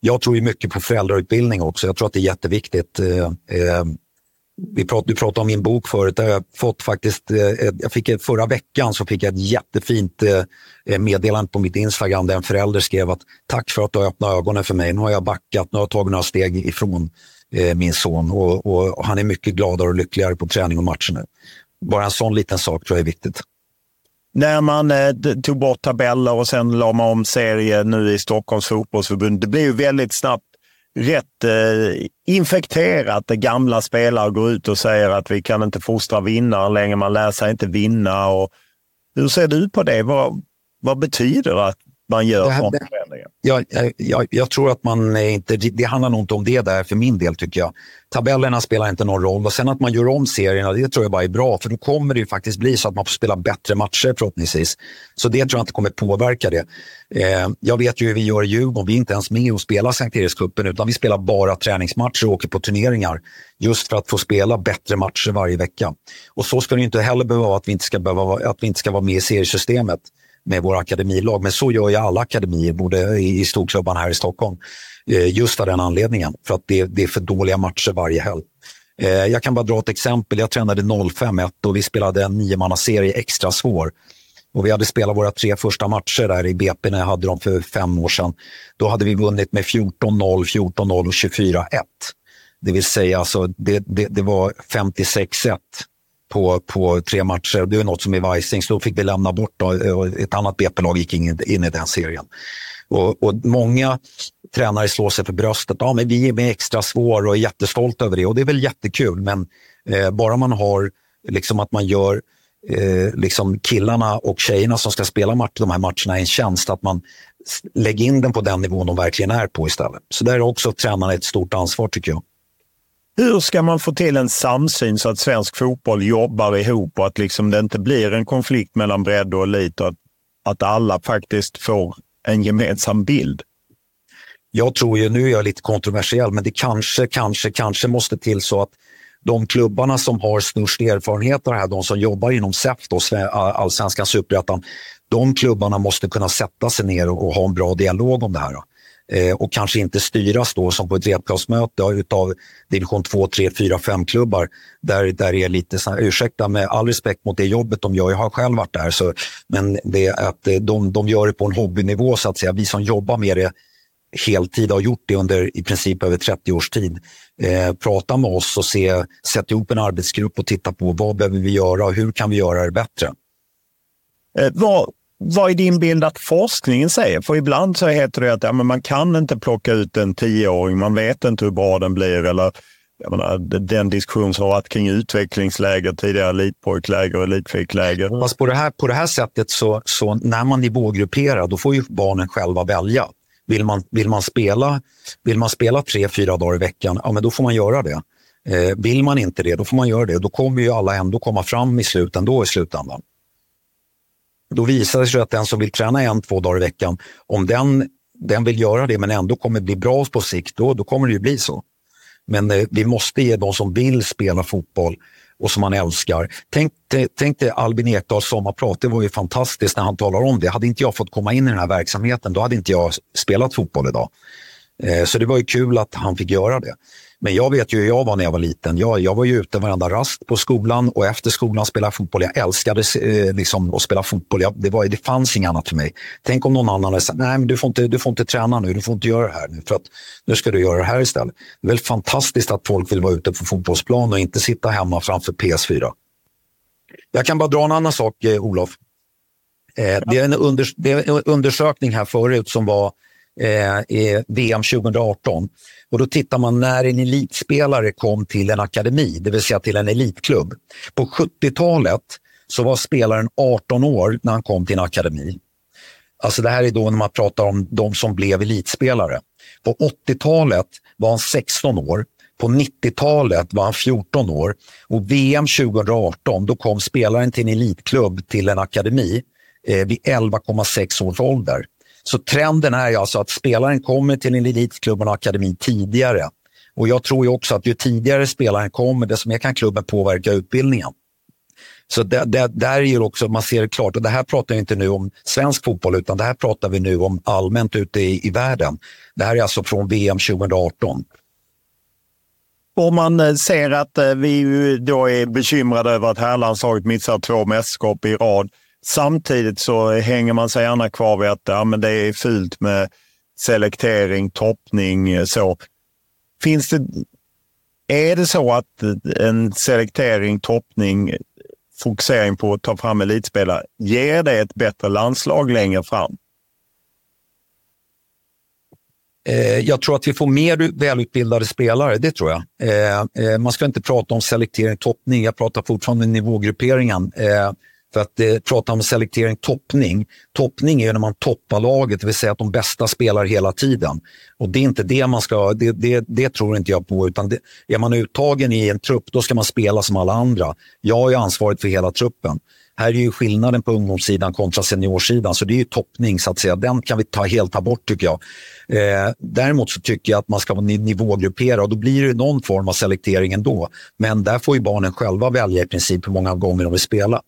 Speaker 9: jag tror ju mycket på föräldrautbildning också. Jag tror att det är jätteviktigt. Eh, eh, vi prat, du pratade om min bok förut. Där jag, fått faktiskt, eh, jag fick, förra veckan så fick jag ett jättefint eh, meddelande på mitt Instagram där en förälder skrev att tack för att du har öppnat ögonen för mig. Nu har jag backat, nu har jag tagit några steg ifrån eh, min son. Och, och, han är mycket gladare och lyckligare på träning och matcher nu. Bara en sån liten sak tror jag är viktigt.
Speaker 5: När man eh, tog bort tabeller och sen la man om serie nu i Stockholms fotbollsförbund. Det blev ju väldigt snabbt rätt eh, infekterat. Det gamla spelare går ut och säger att vi kan inte fostra vinnare längre. Man lär sig inte vinna. Och, hur ser du på det? Vad, vad betyder det att man gör här, förändringar?
Speaker 9: Jag, jag, jag, tror att man inte, det handlar nog inte om det där för min del tycker jag. Tabellerna spelar inte någon roll och sen att man gör om serierna, det tror jag bara är bra för då kommer det ju faktiskt bli så att man får spela bättre matcher förhoppningsvis. Så det tror jag inte kommer påverka det. Eh, jag vet ju hur vi gör i Djurgården, vi är inte ens med och spelar Sankt Erikscupen utan vi spelar bara träningsmatcher och åker på turneringar just för att få spela bättre matcher varje vecka. Och så ska det inte heller behöva att vi inte ska, behöva, att vi inte ska vara med i seriesystemet med våra akademilag. Men så gör ju alla akademier, både i, storklubbarna här i Stockholm. Eh, just av den anledningen, för att det, det är för dåliga matcher varje helg. Eh, jag kan bara dra ett exempel. Jag tränade 05-1 och vi spelade en niomannaserie extra svår. Och vi hade spelat våra tre första matcher där i BP när jag hade dem för fem år sedan. Då hade vi vunnit med 14-0, 14-0 och 24-1. Det vill säga alltså, det, det, det var 56-1 på, på tre matcher. Det är något som är Vajsing, så då fick vi lämna bort då, ett annat BP-lag gick in, in i den serien. Och, och, många tränare slår sig för bröstet. Ja, men vi är med extra svår och är jättestolta över det och det är väl jättekul. Men eh, bara man har liksom att man gör eh, liksom killarna och tjejerna som ska spela match, de här matcherna en tjänst, att man lägger in den på den nivån de verkligen är på istället. Så där är också tränarna ett stort ansvar tycker jag.
Speaker 5: Hur ska man få till en samsyn så att svensk fotboll jobbar ihop och att liksom det inte blir en konflikt mellan bredd och elit och att, att alla faktiskt får en gemensam bild?
Speaker 9: Jag tror ju, nu är jag lite kontroversiell, men det kanske, kanske, kanske måste till så att de klubbarna som har störst erfarenhet av det här, de som jobbar inom SEF, allsvenskan, superettan, de klubbarna måste kunna sätta sig ner och, och ha en bra dialog om det här Då. Eh, och kanske inte styras då som på ett repkapsmöte av division 2, 3, 4, 5 klubbar där, där är lite så här, ursäkta med all respekt mot det jobbet de gör, jag har själv varit där, så, men det är att eh, de, de gör det på en hobbynivå så att säga. Vi som jobbar med det heltid har gjort det under i princip över 30 års tid. Eh, prata med oss och se, sätt ihop en arbetsgrupp och titta på vad behöver vi göra och hur kan vi göra det bättre.
Speaker 5: Eh, vad, vad är din bild att forskningen säger? För ibland så heter det att ja, men man kan inte plocka ut en tioåring, man vet inte hur bra den blir. Eller jag menar, den diskussion som har varit kring utvecklingsläger, tidigare elitpojkläger och elitflickläger.
Speaker 9: Fast på det här, på det här sättet så, så när man nivågrupperar, då får ju barnen själva välja. Vill man, vill man, spela, vill man spela tre, fyra dagar i veckan, ja men då får man göra det. Eh, vill man inte det, då får man göra det. Då kommer ju alla ändå komma fram i ändå i slutändan. Då visar det sig att den som vill träna en, två dagar i veckan, om den, den vill göra det men ändå kommer bli bra på sikt, då, då kommer det ju bli så. Men eh, vi måste ge de som vill spela fotboll och som man älskar. Tänk, tänk dig Albin Ekdals sommarprat, det var ju fantastiskt när han talar om det. Hade inte jag fått komma in i den här verksamheten, då hade inte jag spelat fotboll idag. Eh, så det var ju kul att han fick göra det. Men jag vet ju hur jag var när jag var liten. Jag, jag var ju ute varenda rast på skolan och efter skolan spelade fotboll. Jag älskade eh, liksom, att spela fotboll. Jag, det, var, det fanns inget annat för mig. Tänk om någon annan hade sagt, nej men du får, inte, du får inte träna nu, du får inte göra det här nu, för att nu ska du göra det här istället. Det är väl fantastiskt att folk vill vara ute på fotbollsplan och inte sitta hemma framför PS4. Jag kan bara dra en annan sak, eh, Olof. Eh, det, är en under, det är en undersökning här förut som var eh, i VM 2018. Och då tittar man när en elitspelare kom till en akademi, det vill säga till en elitklubb. På 70-talet så var spelaren 18 år när han kom till en akademi. Alltså det här är då när man pratar om de som blev elitspelare. På 80-talet var han 16 år. På 90-talet var han 14 år och VM 2018 då kom spelaren till en elitklubb till en akademi eh, vid 11,6 års ålder. Så trenden är alltså att spelaren kommer till en elitklubb och akademin tidigare. Och jag tror ju också att ju tidigare spelaren kommer, desto mer kan klubben påverka utbildningen. Så det, det, där är ju också, man ser det klart, och det här pratar jag inte nu om svensk fotboll, utan det här pratar vi nu om allmänt ute i, i världen. Det här är alltså från VM 2018.
Speaker 5: Om man eh, ser att eh, vi då är bekymrade över att herrlandslaget missar två mästerskap i rad, Samtidigt så hänger man sig gärna kvar vid att ja, men det är fult med selektering, toppning. Eh, så. Finns det är det så att eh, en selektering, toppning, fokusering på att ta fram elitspelare, ger det ett bättre landslag längre fram?
Speaker 9: Eh, jag tror att vi får mer välutbildade spelare, det tror jag. Man ska inte prata om selektering, toppning. Jag pratar fortfarande om nivågrupperingen. För att eh, prata om selektering, toppning. Toppning är när man toppar laget, det vill säga att de bästa spelar hela tiden. Och det är inte det man ska, det, det, det tror inte jag på. Utan det, är man uttagen i en trupp, då ska man spela som alla andra. Jag är ansvarig för hela truppen. Här är ju skillnaden på ungdomssidan kontra seniorsidan, så det är ju toppning så att säga. Den kan vi ta, helt ta bort tycker jag. Eh, däremot så tycker jag att man ska nivågruppera och då blir det någon form av selektering ändå. Men där får ju barnen själva välja i princip hur många gånger de vill spela.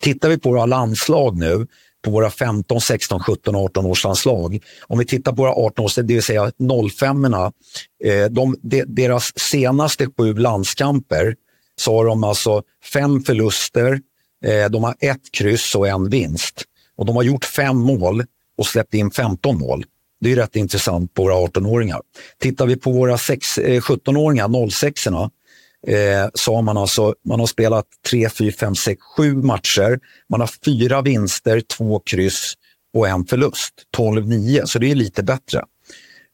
Speaker 9: Tittar vi på våra landslag nu, på våra 15, 16, 17, 18 års landslag. Om vi tittar på våra 18 års, det vill säga 05 erna eh, de, de, deras senaste sju landskamper så har de alltså fem förluster, eh, de har ett kryss och en vinst. Och de har gjort fem mål och släppt in 15 mål. Det är rätt intressant på våra 18-åringar. Tittar vi på våra 17-åringar, eh, 06-orna, eh, så har man alltså man har spelat 3, 4, 5, 6, 7 matcher. Man har fyra vinster, två kryss och en förlust. 12-9, så det är lite bättre.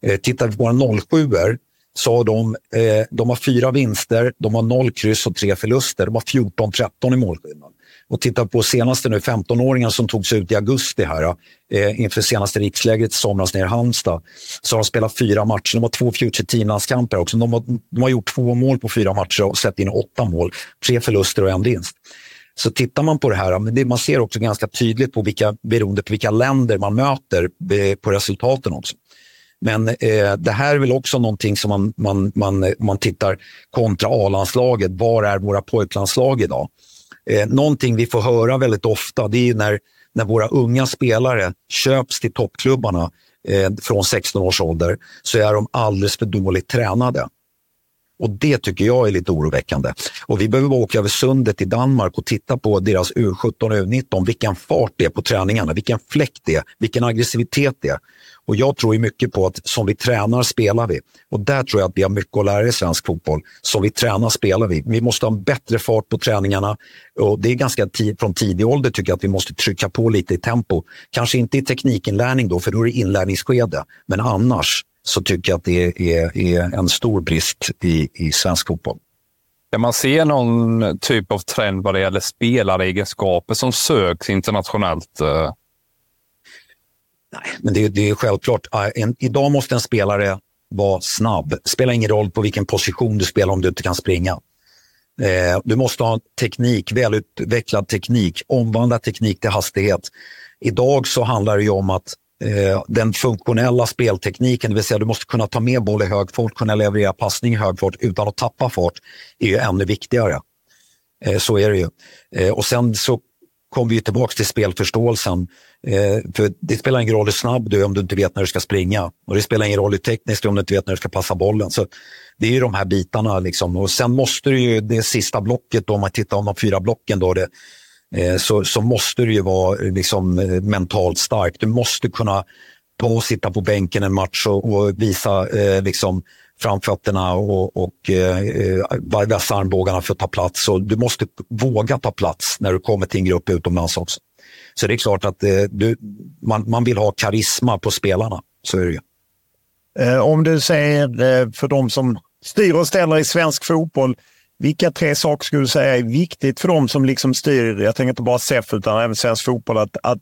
Speaker 9: Eh, tittar vi på våra 07 så har de, eh, de har fyra vinster, de har noll kryss och tre förluster. De har 14-13 i målskillnad och tittar på senaste nu 15-åringen som togs ut i augusti här eh, inför senaste rikslägret i somras nere i Halmstad. Så har de spelat fyra matcher. De har två Future Team-landskamper också. De har, de har gjort två mål på fyra matcher och släppt in åtta mål. Tre förluster och en vinst. Så tittar man på det här, men det, man ser också ganska tydligt på vilka, beroende på vilka länder man möter eh, på resultaten också. Men eh, det här är väl också någonting som man, man, man, man tittar kontra A-landslaget. Var är våra pojklandslag idag? Eh, någonting vi får höra väldigt ofta det är när, när våra unga spelare köps till toppklubbarna eh, från 16 års ålder så är de alldeles för dåligt tränade. Och Det tycker jag är lite oroväckande. Och Vi behöver bara åka över sundet i Danmark och titta på deras U17 och U19, vilken fart det är på träningarna, vilken fläkt det är, vilken aggressivitet det är. Och jag tror ju mycket på att som vi tränar spelar vi. Och där tror jag att vi har mycket att lära i svensk fotboll. Som vi tränar spelar vi. Vi måste ha en bättre fart på träningarna. Och det är ganska tid, från tidig ålder tycker jag att vi måste trycka på lite i tempo. Kanske inte i teknikinlärning då, för då är det inlärningsskede. Men annars så tycker jag att det är, är en stor brist i, i svensk fotboll.
Speaker 6: Kan man se någon typ av trend vad det gäller spelaregenskaper som söks internationellt? Eh,
Speaker 9: Nej, men det, det är självklart. En, idag måste en spelare vara snabb. Det spelar ingen roll på vilken position du spelar om du inte kan springa. Eh, du måste ha teknik, välutvecklad teknik, omvandla teknik till hastighet. Idag så handlar det om att eh, den funktionella speltekniken, det vill säga du måste kunna ta med boll i hög fart, kunna leverera passning i hög fart utan att tappa fart, är ju ännu viktigare. Eh, så är det ju. Eh, och sen så kommer vi tillbaka till spelförståelsen. Eh, för det spelar ingen roll hur snabb du är om du inte vet när du ska springa. Och det spelar ingen roll hur tekniskt om du inte vet när du ska passa bollen. Så det är ju de här bitarna. Liksom. Och sen måste du ju, det sista blocket, då, om man tittar om de fyra blocken, då, det, eh, så, så måste du ju vara liksom, mentalt stark. Du måste kunna ta och sitta på bänken en match och, och visa eh, liksom, framfötterna och, och eh, eh vässa armbågarna för att ta plats. Och du måste våga ta plats när du kommer till en grupp utomlands också. Så det är klart att eh, du, man, man vill ha karisma på spelarna. Så är det ju.
Speaker 5: Eh, om du säger eh, för de som styr och ställer i svensk fotboll, vilka tre saker skulle du säga är viktigt för de som liksom styr, jag tänker inte bara SEF utan även svensk fotboll, att, att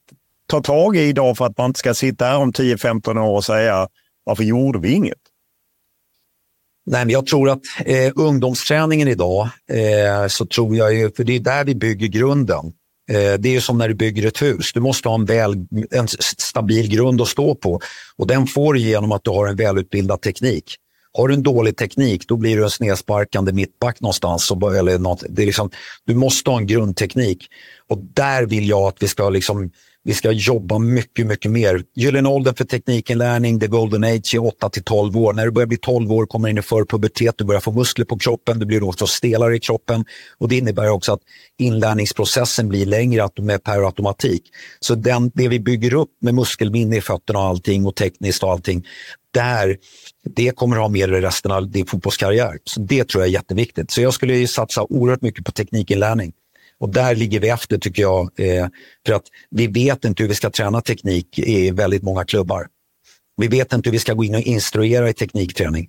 Speaker 5: ta tag i idag för att man inte ska sitta här om 10-15 år och säga varför gjorde vi inget?
Speaker 9: Nej, men jag tror att eh, ungdomsträningen idag, eh, så tror jag ju, för det är där vi bygger grunden. Eh, det är som när du bygger ett hus. Du måste ha en, väl, en stabil grund att stå på och den får du genom att du har en välutbildad teknik. Har du en dålig teknik, då blir du en snedsparkande mittback någonstans. Eller något. Det är liksom, du måste ha en grundteknik. Och där vill jag att vi ska, liksom, vi ska jobba mycket, mycket mer. Gyllene åldern för teknikinlärning, the golden age, är 8 till 12 år. När du börjar bli 12 år kommer in i förpubertet, du börjar få muskler på kroppen, du blir också stelare i kroppen. Och det innebär också att inlärningsprocessen blir längre med per automatik. Så den, det vi bygger upp med muskelminne i fötterna och allting och tekniskt och allting, där, det kommer att ha mer i resten av din fotbollskarriär. Så det tror jag är jätteviktigt. Så jag skulle satsa oerhört mycket på teknikinlärning. Och där ligger vi efter tycker jag. Eh, för att vi vet inte hur vi ska träna teknik i väldigt många klubbar. Vi vet inte hur vi ska gå in och instruera i teknikträning.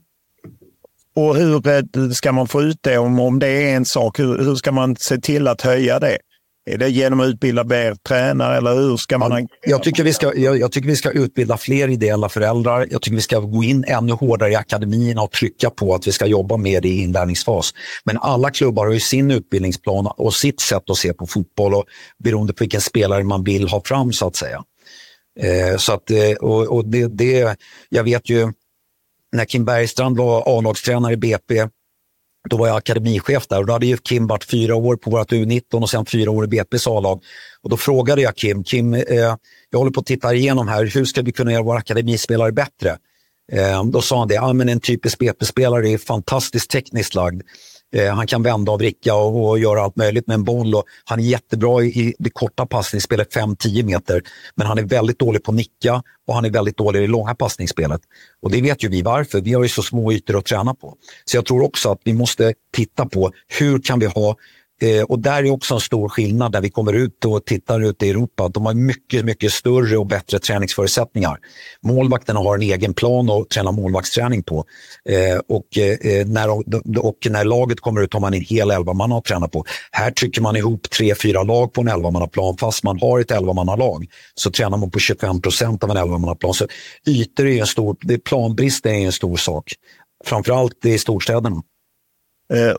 Speaker 5: Och hur ska man få ut det? Om, om det är en sak, hur, hur ska man se till att höja det? Är det genom att utbilda mer tränare eller hur ska man...
Speaker 9: Jag tycker, vi ska, jag, jag, tycker vi ska utbilda fler ideella föräldrar. Jag tycker vi ska gå in ännu hårdare i akademierna och trycka på att vi ska jobba mer i inlärningsfas. Men alla klubbar har ju sin utbildningsplan och sitt sätt att se på fotboll och beroende på vilken spelare man vill ha fram så att säga. Eh, så att, eh, och, och det, det, jag vet ju när Kim Bergstrand var A-lagstränare i BP då var jag akademichef där och då hade ju Kim varit fyra år på vårt U19 och sen fyra år i BP's A-lag. Och då frågade jag Kim, Kim eh, jag håller på att titta igenom här, hur ska vi kunna göra våra akademispelare bättre? Eh, då sa han det, ah, men en typisk BP-spelare är fantastiskt tekniskt lagd. Eh, han kan vända och vricka och, och, göra allt möjligt med en boll. Och han är jättebra i, i det korta passningsspelet, 5-10 meter. Men han är väldigt dålig på att nicka och han är väldigt dålig i det långa passningsspelet. Och det vet ju vi varför. Vi har ju så små ytor att träna på. Så jag tror också att vi måste titta på hur kan vi ha Eh, och där är också en stor skillnad där vi kommer ut och tittar ut i Europa. De har mycket, mycket större och bättre träningsförutsättningar. Målvakterna har en egen plan att träna målvaktsträning på. Eh, och, eh, när, och när laget kommer ut har man en hel elvamanna att träna på. Här trycker man ihop tre, fyra lag på en elvamannaplan. Fast man har ett elvamannalag så tränar man på 25 procent av en elvamannaplan. Så ytor är en stor, planbrist är en stor sak. Framförallt i storstäderna.
Speaker 5: Eh,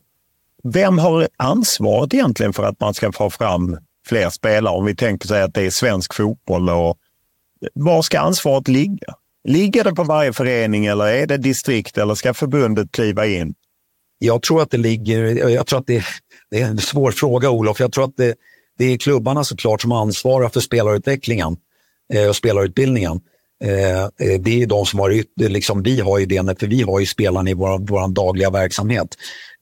Speaker 5: vem har ansvaret egentligen för att man ska få fram fler spelare? Om vi tänker sig att det är svensk fotboll. Och var ska ansvaret ligga? Ligger det på varje förening eller är det distrikt eller ska förbundet kliva in?
Speaker 9: Jag tror att det ligger, jag tror att det, det är en svår fråga Olof. Jag tror att det, det är klubbarna såklart som ansvarar för spelarutvecklingen eh, och spelarutbildningen. Eh, eh, det är de som har, liksom, vi har ju det, för vi har ju spelarna i vår, vår dagliga verksamhet.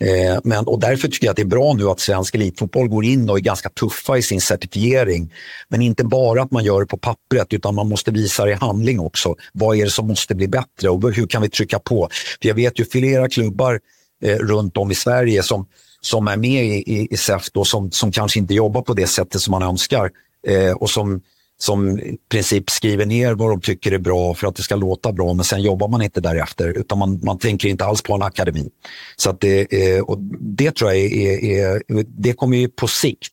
Speaker 9: Eh, men, och därför tycker jag att det är bra nu att svensk elitfotboll går in och är ganska tuffa i sin certifiering. Men inte bara att man gör det på pappret utan man måste visa det i handling också. Vad är det som måste bli bättre och hur kan vi trycka på? För jag vet ju flera klubbar eh, runt om i Sverige som, som är med i, i, i SEF då, som, som kanske inte jobbar på det sättet som man önskar eh, och som som i princip skriver ner vad de tycker är bra för att det ska låta bra, men sen jobbar man inte därefter, utan man, man tänker inte alls på en akademi. Så att det, eh, och det tror jag är, är, det kommer ju på sikt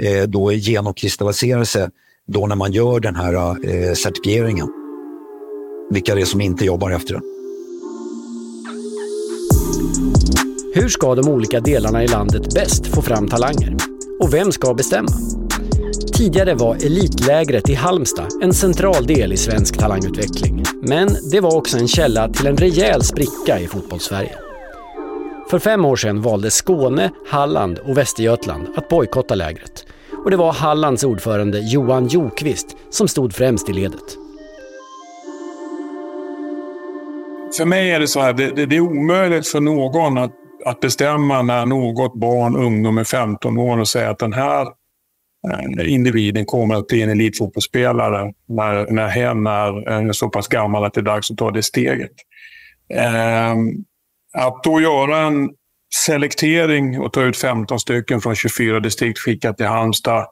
Speaker 9: eh, då genomkristallisera sig då när man gör den här eh, certifieringen. Vilka det är som inte jobbar efter den.
Speaker 7: Hur ska de olika delarna i landet bäst få fram talanger? Och vem ska bestämma? Tidigare var elitlägret i Halmstad en central del i svensk talangutveckling. Men det var också en källa till en rejäl spricka i fotbollssverige. För fem år sedan valde Skåne, Halland och Västergötland att bojkotta lägret. Och det var Hallands ordförande Johan Jokvist som stod främst i ledet.
Speaker 10: För mig är det så här, det, det är omöjligt för någon att, att bestämma när något barn, ungdom är 15 år och säga att den här Eh, individen kommer att bli en elitfotbollsspelare när, när hen är eh, så pass gammal att det är dags att ta det steget. Eh, att då göra en selektering och ta ut 15 stycken från 24 distrikt, skicka till Halmstad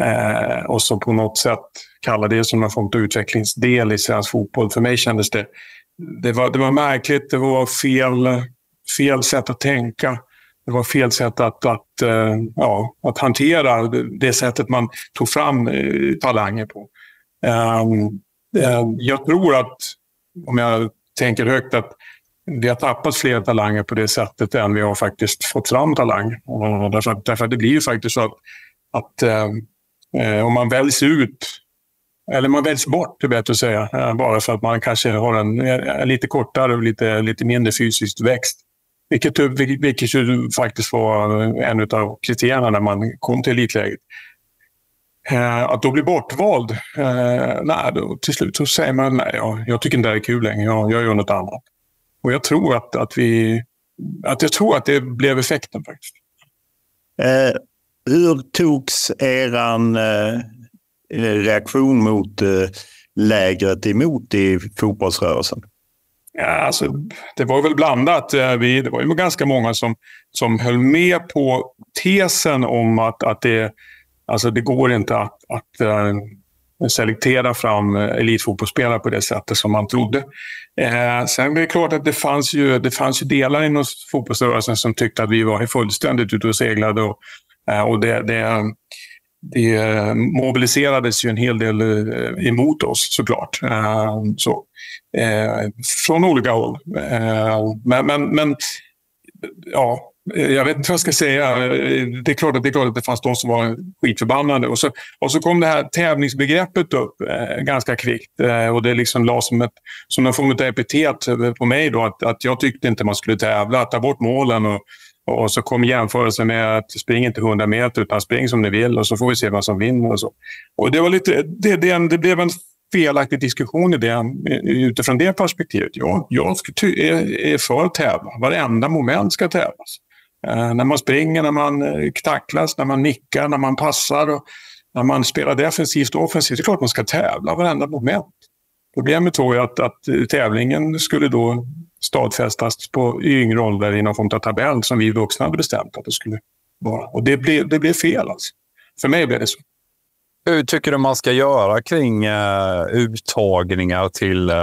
Speaker 10: eh, och så på något sätt kalla det som en form av utvecklingsdel i svensk fotboll. För mig kändes det, det var, det var märkligt, det var fel, fel sätt att tänka det var fel sätt att, att, eh, ja, att hantera det sättet man tog fram eh, talanger på. Ehm, ehm, jag tror att, om jag tänker högt, att vi har tappat fler talanger på det sättet än vi har faktiskt fått fram talang. Därför, därför att det blir ju faktiskt så att, att ehm, eh, om man väljs ut, eller man väljs bort, är bättre att säga, eh, bara för att man kanske har en, en lite kortare och lite, lite mindre fysisk växt, vilket, vilket ju faktiskt var en av kriterierna när man kom till elitläget. Eh, att då bli bortvald, eh, nej, då, till slut så säger man nej, jag, jag tycker inte det här är kul längre, jag, jag gör något annat. Och jag tror att, att, vi, att, jag tror att det blev effekten faktiskt.
Speaker 5: Eh, hur togs eran eh, reaktion mot eh, lägret emot i fotbollsrörelsen?
Speaker 10: Ja, alltså, det var väl blandat. Eh, vi, det var ju ganska många som, som höll med på tesen om att, att det, alltså, det går inte att, att uh, selektera fram eh, elitfotbollsspelare på det sättet som man trodde. Eh, sen är det klart att det fanns, ju, det fanns ju delar inom fotbollsrörelsen som tyckte att vi var fullständigt ute och seglade. Och, uh, och det, det, det eh, mobiliserades ju en hel del eh, emot oss såklart. Eh, så, från olika håll. Men, men, men ja, jag vet inte vad jag ska säga. Det är klart att det, är klart att det fanns de som var skitförbannade. Och så, och så kom det här tävlingsbegreppet upp eh, ganska kvickt. Eh, och det liksom lades som, ett, som en form av epitet på mig. Då, att, att jag tyckte inte man skulle tävla, ta bort målen. Och, och så kom jämförelsen med att spring inte 100 meter utan spring som ni vill och så får vi se vad som vinner. Och så. Och det, var lite, det, det, det blev en felaktig diskussion i det, utifrån det perspektivet. Jag, jag är för att tävla. Varenda moment ska tävlas. Eh, när man springer, när man eh, tacklas, när man nickar, när man passar och när man spelar defensivt och offensivt. Det är klart man ska tävla varenda moment. Problemet var ju att, att eh, tävlingen skulle då stadfästas på yngre ålder i någon form av tabell som vi vuxna hade bestämt att det skulle vara. Och det blev, det blev fel alltså. För mig blev det så.
Speaker 6: Hur tycker du man ska göra kring eh, uttagningar till eh,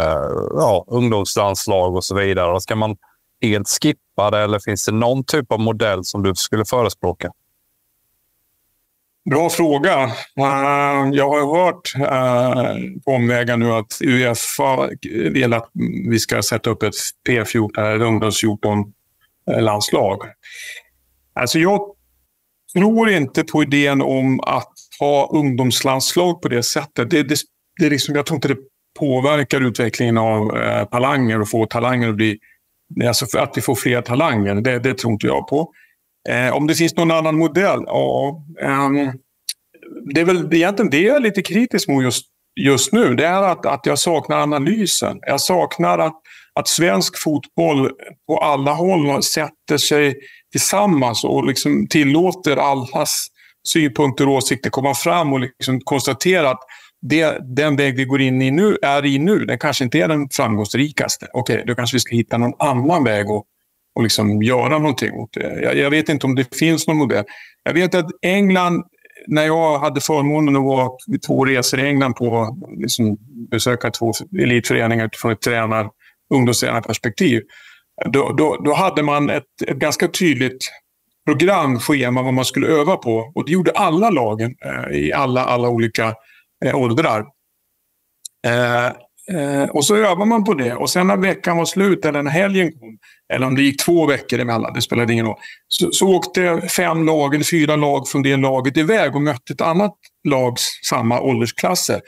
Speaker 6: ja, ungdomslandslag och så vidare? Ska man helt skippa det eller finns det någon typ av modell som du skulle förespråka?
Speaker 10: Bra fråga. Eh, jag har hört eh, på omvägar nu att Uefa vill att vi ska sätta upp ett P14, ungdoms 14-landslag. Eh, alltså jag tror inte på idén om att ha ungdomslandslag på det sättet. Det, det, det liksom, jag tror inte det påverkar utvecklingen av eh, talanger och få talanger att bli... Alltså att vi får fler talanger, det, det tror inte jag på. Eh, om det finns någon annan modell? Ja, eh, det är väl egentligen det jag är lite kritisk mot just, just nu. Det är att, att jag saknar analysen. Jag saknar att, att svensk fotboll på alla håll sätter sig tillsammans och liksom tillåter allas synpunkter och åsikter komma fram och liksom konstatera att det, den väg vi går in i nu, är i nu, den kanske inte är den framgångsrikaste. Okej, okay, då kanske vi ska hitta någon annan väg och, och liksom göra någonting åt det. Jag, jag, vet inte om det finns någon modell. Jag vet att England, när jag hade förmånen att vara två resor i England på liksom, besöka två elitföreningar utifrån ett tränar, ungdomstränarperspektiv. Då, då, då hade man ett, ett ganska tydligt programschema vad man skulle öva på. Och det gjorde alla lagen eh, i alla, alla olika eh, åldrar. Eh, eh, och så övar man på det. Och sen när veckan var slut, eller när helgen kom, eller om det gick två veckor emellan, det spelade ingen roll. Så, så åkte fem lag, eller fyra lag från det laget iväg och mötte ett annat lags samma åldersklasser.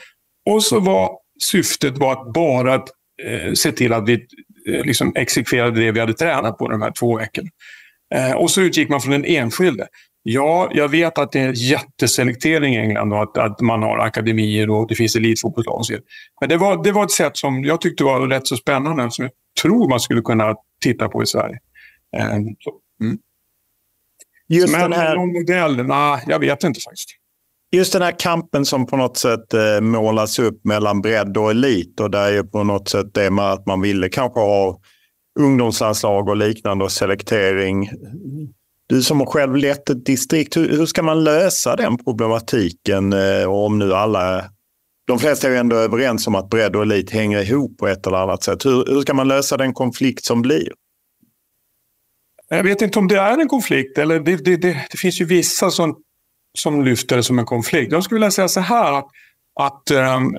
Speaker 10: Och så var syftet var att bara eh, se till att vi eh, liksom exekverade det vi hade tränat på de här två veckorna. Eh, och så utgick man från den enskilde. Ja, jag vet att det är jätteselektering i England och att, att man har akademier och det finns elitfotbollslag. Men det var, det var ett sätt som jag tyckte var rätt så spännande som jag tror man skulle kunna titta på i Sverige. Eh, mm. Just Men den här... någon modell? Nej, jag vet inte faktiskt.
Speaker 5: Just den här kampen som på något sätt eh, målas upp mellan bredd och elit och där är på något sätt det med att man ville kanske ha ungdomslandslag och liknande och selektering. Du som har själv lett ett distrikt, hur, hur ska man lösa den problematiken? Eh, om nu alla, de flesta är ju ändå överens om att bredd och elit hänger ihop på ett eller annat sätt. Hur, hur ska man lösa den konflikt som blir?
Speaker 10: Jag vet inte om det är en konflikt. Eller det, det, det, det finns ju vissa som, som lyfter det som en konflikt. Jag skulle vilja säga så här att, att um,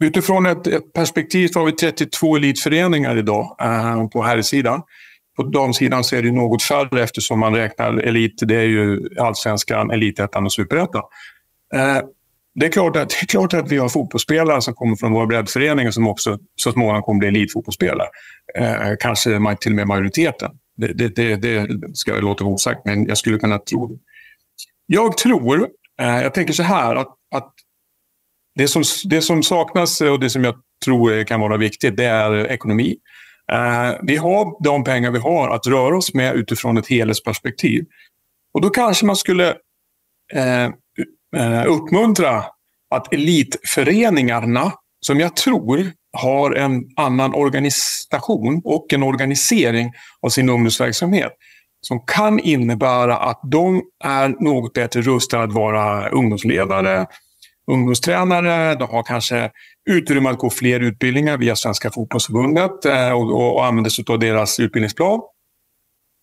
Speaker 10: Utifrån ett, ett perspektiv så har vi 32 elitföreningar idag uh, på herrsidan. På damsidan så är det något färre eftersom man räknar elit, det är ju allsvenskan, elitettan och superettan. Eh, det, är klart att, det är klart att vi har fotbollsspelare som kommer från våra breddföreningar som också så småningom kommer bli elitfotbollsspelare. Eh, kanske till och med majoriteten. Det, det, det, det ska jag låta vara osagt, men jag skulle kunna tro det. jag tror, eh, jag tänker så här, att, att det, som, det som saknas och det som jag tror kan vara viktigt, det är ekonomi. Eh, vi har de pengar vi har att röra oss med utifrån ett helhetsperspektiv. Och då kanske man skulle eh, eh, uppmuntra att elitföreningarna, som jag tror har en annan organisation och en organisering av sin ungdomsverksamhet som kan innebära att de är något bättre rustade att vara ungdomsledare, ungdomstränare, de har kanske utrymme att gå fler utbildningar via Svenska fotbollsförbundet eh, och, och, och använder sig av deras utbildningsplan.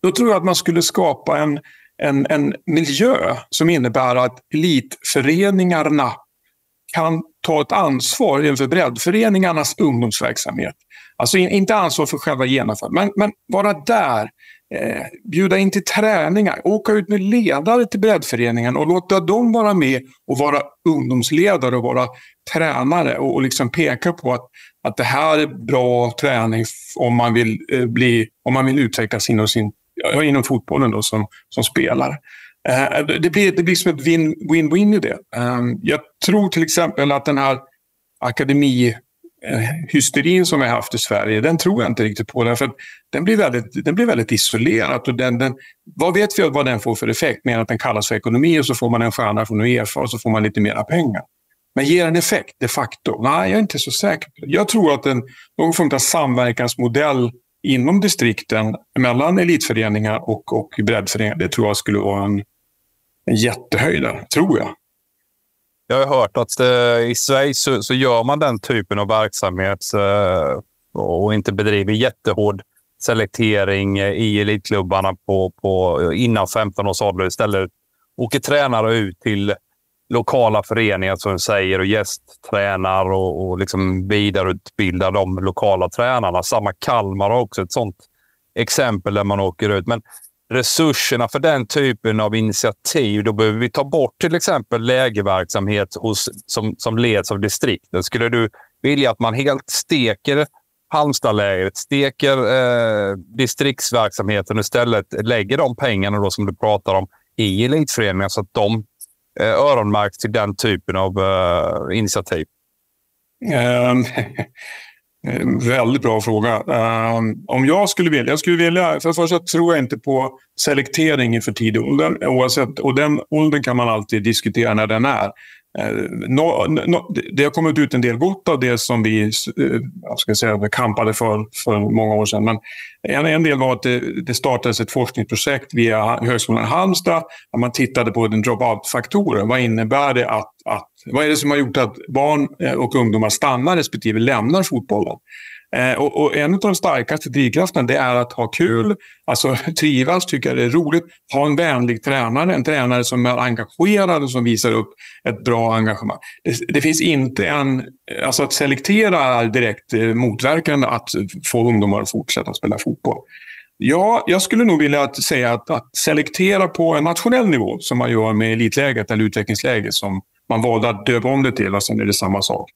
Speaker 10: Då tror jag att man skulle skapa en, en, en miljö som innebär att elitföreningarna kan ta ett ansvar inför breddföreningarnas ungdomsverksamhet. Alltså inte ansvar för själva genomförandet, men, men vara där eh, bjuda in till träningar, åka ut med ledare till breddföreningen och låta dem vara med och vara ungdomsledare och vara tränare och, och liksom peka på att, att det här är bra träning om man vill, eh, bli, om man vill utvecklas inom, sin, ja, inom fotbollen då, som, som spelare. Eh, det, blir, det blir som ett win-win i det. Eh, jag tror till exempel att den här akademi Eh, hysterin som vi har haft i Sverige, den tror jag inte riktigt på. Därför att den blir väldigt, den blir väldigt isolerad. Och den, den, vad vet vi vad den får för effekt? Mer att den kallas för ekonomi och så får man en stjärna från Uefa och så får man lite mera pengar. Men ger den effekt de facto? Nej, jag är inte så säker. Jag tror att en, någon form av samverkansmodell inom distrikten mellan elitföreningar och, och breddföreningar, det tror jag skulle vara en, en jättehöjdare, tror jag.
Speaker 6: Jag har hört att eh, i Schweiz så, så, gör man den typen av verksamhet eh, och inte bedriver jättehård selektering eh, i elitklubbarna på, på, eh, innan 15 års ålder. Istället åker tränare ut till lokala föreningar som säger och gästtränar och, och liksom vidareutbildar de lokala tränarna. Samma Kalmar har också ett sånt exempel där man åker ut. Men resurserna för den typen av initiativ, då behöver vi ta bort till exempel lägerverksamhet hos, som, som leds av distrikten. Skulle du vilja att man helt steker Halmstadlägret, steker eh, distriktsverksamheten och istället lägger de pengarna då som du pratar om i elitföreningar så att de eh, öronmärks till den typen av eh, initiativ?
Speaker 10: Um, <laughs> Eh, väldigt bra fråga. Um, om jag skulle vilja, jag skulle vilja, för det första tror jag inte på selektering i för tidig ålder. Oavsett, och den åldern kan man alltid diskutera när den är. Eh, no, no, det har kommit ut en del gott av det som vi eh, ska säga, kampade för för många år sedan. Men en, en del var att det, det startades ett forskningsprojekt via Högskolan i Halmstad. Där man tittade på den drop-out-faktorer. Vad innebär det att, att vad är det som har gjort att barn eh, och ungdomar stannar respektive lämnar fotbollen? Eh, och, och, en av de starkaste drivkrafterna det är att ha kul, alltså <laughs> trivas, tycka det är roligt, ha en vänlig tränare, en tränare som är engagerad och som visar upp ett bra engagemang. Det, det finns inte en, alltså att selektera är direkt eh, motverkande att få ungdomar att fortsätta spela fotboll. Ja, jag skulle nog vilja säga att, att selektera på en nationell nivå som man gör med elitläget eller utvecklingsläget som man valde att döpa om det till och sen är det samma sak.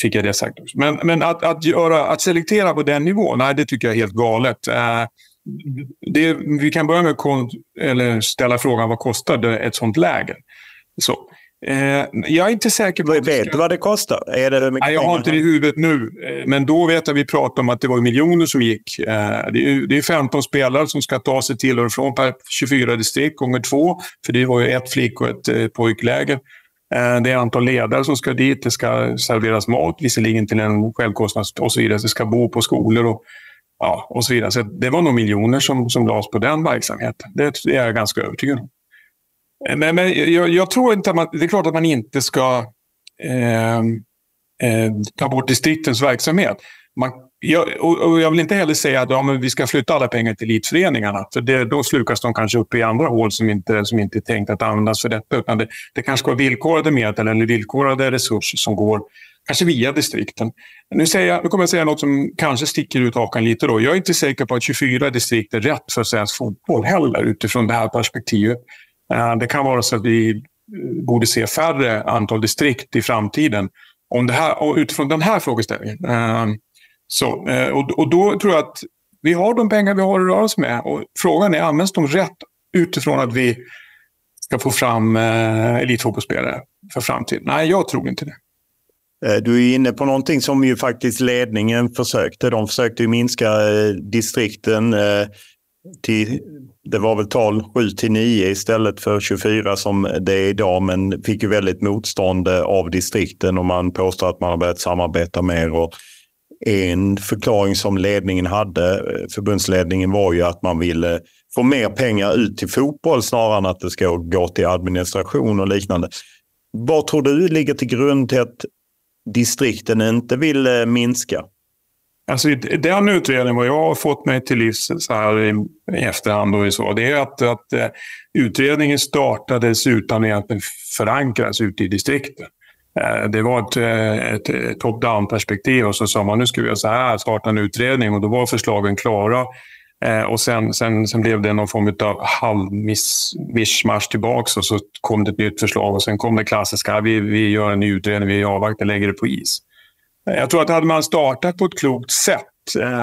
Speaker 10: Fick jag det sagt också. Men, men att, att, göra, att selektera på den nivån, nej, det tycker jag är helt galet. Uh, det, vi kan börja med att eller ställa frågan vad kostar ett sånt läger? Så. Eh, jag är inte säker på...
Speaker 5: Vet du vad det kostar? Är det
Speaker 10: Nej, jag har inte det i huvudet nu. Eh, men då vet jag att vi pratade om att det var miljoner som gick. Eh, det, är, det är 15 spelare som ska ta sig till och från per 24 distrikt gånger två. För det var ju ett flick och ett eh, pojkläger. Eh, det är antal ledare som ska dit, det ska serveras mat, visserligen till en självkostnad och så vidare. Det ska bo på skolor och, ja, och så vidare. Så det var nog miljoner som, som lades på den verksamheten. Det är jag ganska övertygad om. Eh, men, men jag, jag, tror inte att man, det är klart att man inte ska eh, eh, ta bort distriktens verksamhet. Man jag, och jag vill inte heller säga att ja, men vi ska flytta alla pengar till elitföreningarna. För det, då slukas de kanske upp i andra hål som inte, som inte är tänkt att användas för detta. Utan det, det kanske ska vara villkorade medel eller villkorade resurser som går kanske via distrikten. Nu, säger jag, nu kommer jag säga något som kanske sticker ut hakan lite. Då. Jag är inte säker på att 24 distrikt är rätt för svensk fotboll heller utifrån det här perspektivet. Eh, det kan vara så att vi eh, borde se färre antal distrikt i framtiden. Om det här, och utifrån den här frågeställningen. Eh, så, eh, och, och då tror jag att vi har de pengar vi har att röra oss med. Och frågan är, används de rätt utifrån att vi ska få fram eh, elitfotbollsspelare för framtiden. Nej, jag tror inte det.
Speaker 5: Eh, du är inne på någonting som ju faktiskt ledningen försökte. De försökte ju minska eh, distrikten till, det var väl tal 7 till 9 istället för 24 som det är idag, men fick ju väldigt motstånd av distrikten och man påstår att man har börjat samarbeta mer. Och en förklaring som ledningen hade, eh, förbundsledningen, var ju att man ville få mer pengar ut till fotboll snarare än att det ska gå till administration och liknande. Vad tror du ligger till grund till att distrikten inte vill eh, minska?
Speaker 10: Alltså, den utredningen, vad jag har fått mig till livs så här i, i efterhand, och så, det är att, att eh, utredningen startades utan att egentligen förankras ute i distrikten. Eh, det var ett, eh, ett, eh, top-down perspektiv och så sa man nu ska vi göra så här, starta en utredning och då var förslagen klara. Och sen, sen, sen blev det någon form av halvmischmasch tillbaka och så kom det ett nytt förslag och sen kom det klassiska, vi, vi gör en ny utredning, vi avvaktar, lägger det på is. Jag tror att hade man startat på ett klokt sätt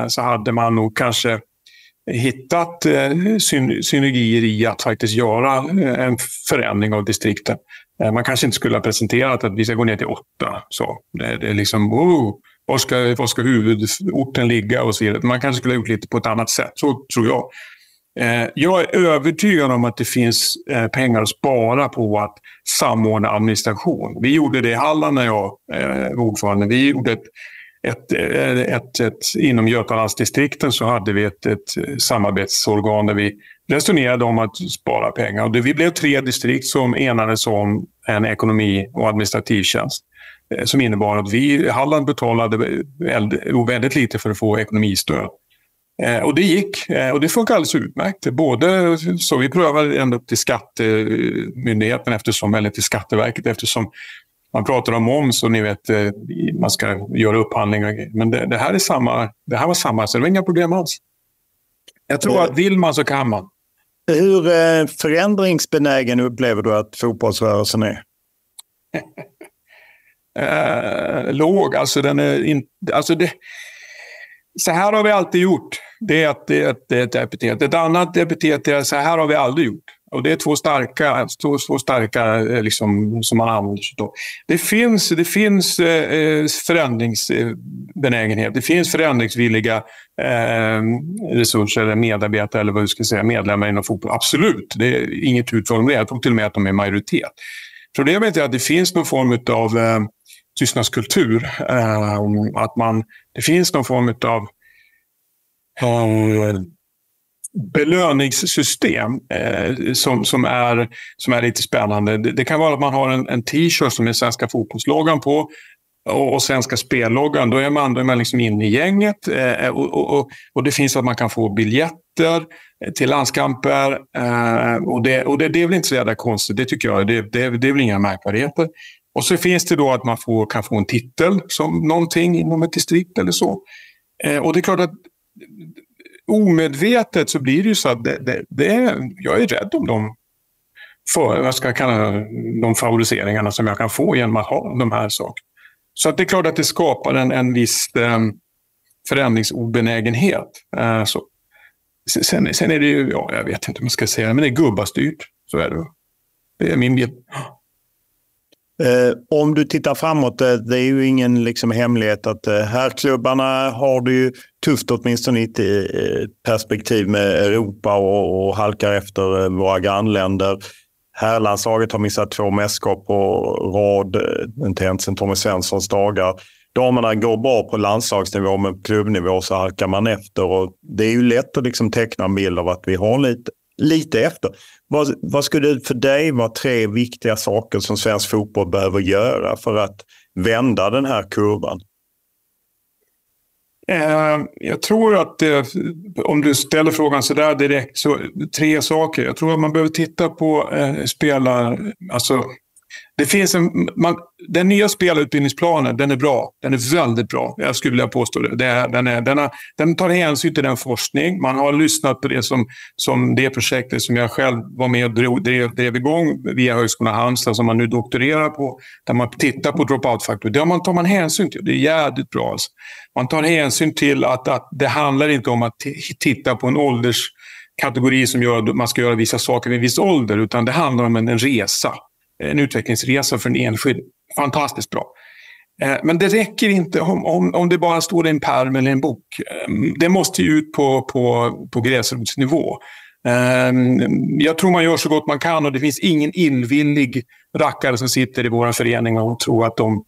Speaker 10: så hade man nog kanske hittat synergier i att faktiskt göra en förändring av distrikten. Eh, man kanske inte skulle ha presenterat att vi ska gå ner till åtta. Så det, det är liksom, oh, var, ska, var ska huvudorten ligga och så vidare. Man kanske skulle ha gjort lite på ett annat sätt. Så tror jag. Eh, jag är övertygad om att det finns eh, pengar att spara på att samordna administration. Vi gjorde det i Halland när jag var ordförande. Vi gjorde ett, ett, ett, ett, inom Götalandsdistrikten så hade vi ett, ett samarbetsorgan där vi resonerade om att spara pengar. Och det, vi blev tre distrikt som enades om en ekonomi och administrativtjänst som innebar att vi, Halland betalade väldigt, lite för att få ekonomistöd. Eh, och det gick eh, och det funkar alldeles utmärkt. Både så vi prövade ända upp till Skattemyndigheten eftersom, eller till Skatteverket eftersom man pratar om moms och ni vet, eh, man ska göra upphandlingar. Men det, det, här, är samma, det här var samma, så det var inga problem alls. Jag tror att vill man så kan man.
Speaker 5: Hur eh, förändringsbenägen upplever du att fotbollsrörelsen är? <laughs>
Speaker 10: eh, låg, alltså den är inte... Alltså det, så här har vi alltid gjort. Det är, ett, ett, det är ett epitet. Ett annat epitet är så här har vi aldrig gjort. Och det är två starka, två, två starka eh, liksom, som man använder sig av. Det finns, det finns eh, eh, förändringsbenägenhet. Det finns förändringsvilliga eh, resurser, eller medarbetare eller vad du ska säga, medlemmar inom fotboll. Absolut, det är inget uttal om det. Jag tror till och med att de är majoritet. Problemet är att det finns någon form av eh, tystnadskultur. Eh, att man, det finns någon form av eh, belöningssystem eh, som, som, är, som är lite spännande. Det, det kan vara att man har en, en t-shirt som är svenska fotbollsloggan på och, och svenska spelloggan. Då är man, då är man liksom inne i gänget eh, och, och, och, det finns att man kan få biljetter eh, till landskamper. Eh, och det, och det, det är väl inte så jävla konstigt, det tycker jag. Det, det, det är väl inga märkvärdigheter. Och så finns det då att man får, kan få en titel som någonting inom ett distrikt eller så. Eh, och det är klart att omedvetet så blir det ju så att det, det, det är, jag är rädd om de, för, vad ska jag kalla de favoriseringarna som jag kan få genom att ha de här sakerna. Så att det är klart att det skapar en, en viss eh, förändringsobenägenhet. Eh, så. Sen, sen är det ju, ja, jag vet inte om jag ska säga, men det är gubbastyrt. Så är det. Det är min bild.
Speaker 5: Eh, om du tittar framåt, eh, det är ju ingen liksom, hemlighet att eh, herrklubbarna har det ju tufft åtminstone i ett eh, perspektiv med Europa och, och halkar efter eh, våra grannländer. Herrlandslaget har missat två mästerskap på rad, eh, inte ens sedan Tommy Svenssons dagar. Damerna går bra på landslagsnivå, men på klubbnivå så halkar man efter. Och det är ju lätt att liksom teckna en bild av att vi har lite, lite efter. Vad, vad skulle för dig vara tre viktiga saker som svensk fotboll behöver göra för att vända den här kurvan?
Speaker 10: Eh, jag tror att det, om du ställer frågan så där direkt, så tre saker. Jag tror att man behöver titta på eh, spelar, alltså det finns en, man, den nya spelutbildningsplanen, den är bra. Den är väldigt bra. Jag skulle vilja påstå det. det är, den, är, den, har, den tar hänsyn till den forskning. Man har lyssnat på det som, som det projektet som jag själv var med och drev, drev, drev igång via Högskolan Halmstad som man nu doktorerar på. Där man tittar på dropout-faktor. Det man, tar man hänsyn till. Det är jävligt bra. Alltså. Man tar hänsyn till att, att det handlar inte om att titta på en ålders kategori som gör att man ska göra vissa saker vid en viss ålder, utan det handlar om en, en resa. Eh, en utvecklingsresa för en enskild. Fantastiskt bra. Eh, men det räcker inte om, om, om det bara står i en pärm eller en bok. Eh, det måste ju ut på, på, på gräsrotsnivå. Jag tror man gör så gott man kan och det finns ingen illvillig rackare som sitter i vår förening och tror att de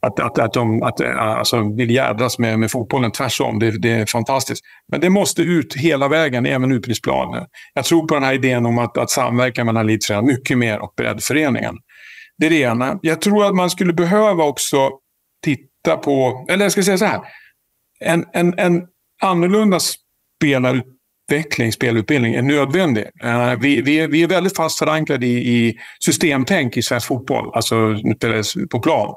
Speaker 10: att, att, att de att, eh, alltså, vill jädras med, med fotbollen. Tvärtom, det, det är fantastiskt. Men det måste ut hela vägen, även utbildningsplanen. Jag tror på den här idén om att, att samverka mellan elitföreningar mycket mer och breddföreningen. Det är det ena. Jag tror att man skulle behöva också titta på, eller jag ska säga så här. En, en, en annorlunda spelarutveckling, spelutbildning är nödvändig. Eh, vi, vi, är, vi är väldigt fast förankrade i, i systemtänk i svensk fotboll, alltså på plan.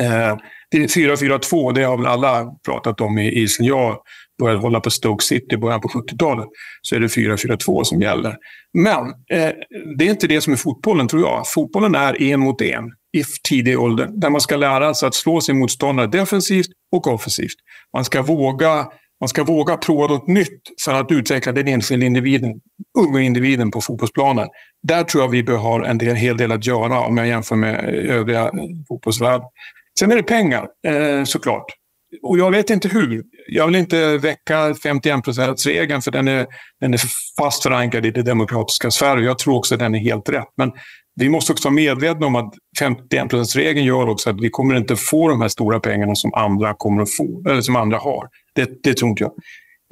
Speaker 10: Eh, uh, 4-4-2, det har väl alla pratat om i, i sen jag började hålla på Stoke City i början på 70-talet. Så är det 4-4-2 som gäller. Men eh, det är inte det som är fotbollen, tror jag. Fotbollen är en mot en i tidig ålder. Där man ska lära sig att slå sin motståndare defensivt och offensivt. Man ska våga, man ska våga prova något nytt för att utveckla den enskilda individen, unga individen på fotbollsplanen. Där tror jag vi har ha en del, hel del att göra om jag jämför med övriga fotbollsvärlden. Sen är det pengar, eh, såklart. Och jag vet inte hur. Jag vill inte väcka 51-procentsregeln, för den är, den är fast förankrad i det demokratiska Sverige. Jag tror också att den är helt rätt. Men vi måste också vara medvetna om att 51-procentsregeln gör också att vi kommer inte få de här stora pengarna som andra kommer att få, eller som andra har. Det, det tror inte jag.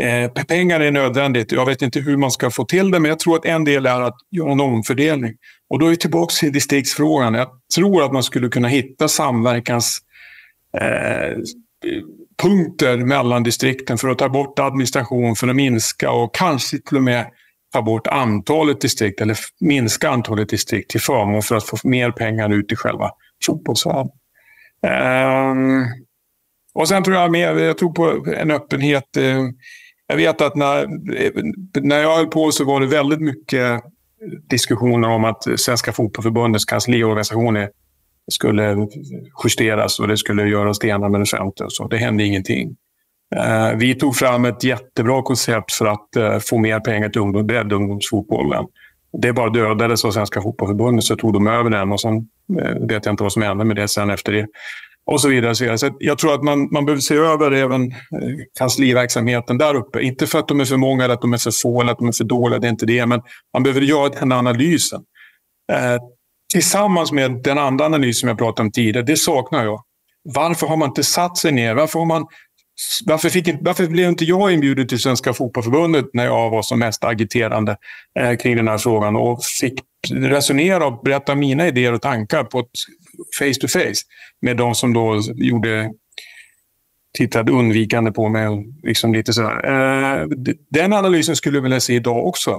Speaker 10: Eh, pengar är nödvändigt. Jag vet inte hur man ska få till det, men jag tror att en del är att göra en omfördelning. Och då är vi tillbaka till distriktsfrågan. Jag tror att man skulle kunna hitta samverkans eh, punkter mellan distrikten för att ta bort administration, för att minska och kanske till och med ta bort antalet distrikt eller minska antalet distrikt till förmån för att få mer pengar ut i själva fotbollsvärlden. Um, ehm, och sen tror jag mer, jag tror på en öppenhet. Eh, jag vet att när, när jag höll på så var det väldigt mycket diskussioner om att Svenska Fotbollförbundets kansliorganisation skulle justeras och det skulle göras det ena med det femte. Så det hände ingenting. Eh, vi tog fram ett jättebra koncept för att eh, få mer pengar till ungdom, breddungdomsfotbollen. Det bara dödades av Svenska Fotbollförbundet, så tog de över den och sen eh, vet jag inte vad som hände med det sen efter det. Och så vidare. Så, så jag tror att man, man behöver se över även eh, kansliverksamheten där uppe. Inte för att de är för många, eller att de är för få eller att de är för dåliga, det är inte det. Men man behöver göra den analysen. Eh, tillsammans med den andra analysen jag pratade om tidigare, det saknar jag. Varför har man inte satt sig ner? Varför har man varför, fick, varför blev inte jag inbjuden till Svenska Fotbollförbundet när jag var som mest agiterande eh, kring den här frågan och fick resonera och berätta mina idéer och tankar på ett face to face med de som då gjorde tittade undvikande på mig. Liksom lite sådär. Eh, den analysen skulle jag vilja se idag också.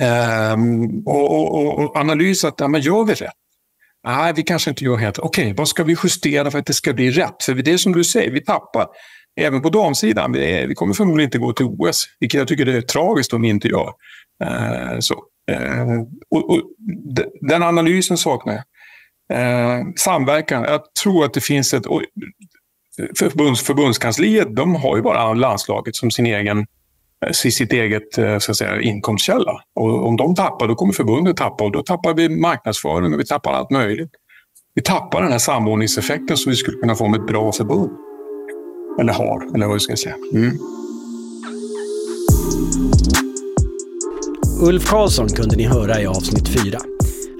Speaker 10: Eh, och, och, och, analys att, ja, men gör vi rätt? Nej, vi kanske inte gör helt Okej, okay, vad ska vi justera för att det ska bli rätt? För det är som du säger, vi tappar. Även på damsidan. Vi, vi kommer förmodligen inte gå till OS, vilket jag tycker det är tragiskt om vi inte gör. Uh, så. Uh, och, och, den analysen saknar jag. Uh, samverkan. Jag tror att det finns ett... Förbunds, förbundskansliet, de har ju bara landslaget som sin egen Eh, sitt eget eh, så att säga, inkomstkälla. Och om de tappar, då kommer förbundet tappa och då tappar vi marknadsföring och vi tappar allt möjligt. Vi tappar den här samordningseffekten som vi skulle kunna få med ett bra förbund. Eller har, eller vad vi ska säga. Mm.
Speaker 7: Ulf Karlsson kunde ni höra i avsnitt 4.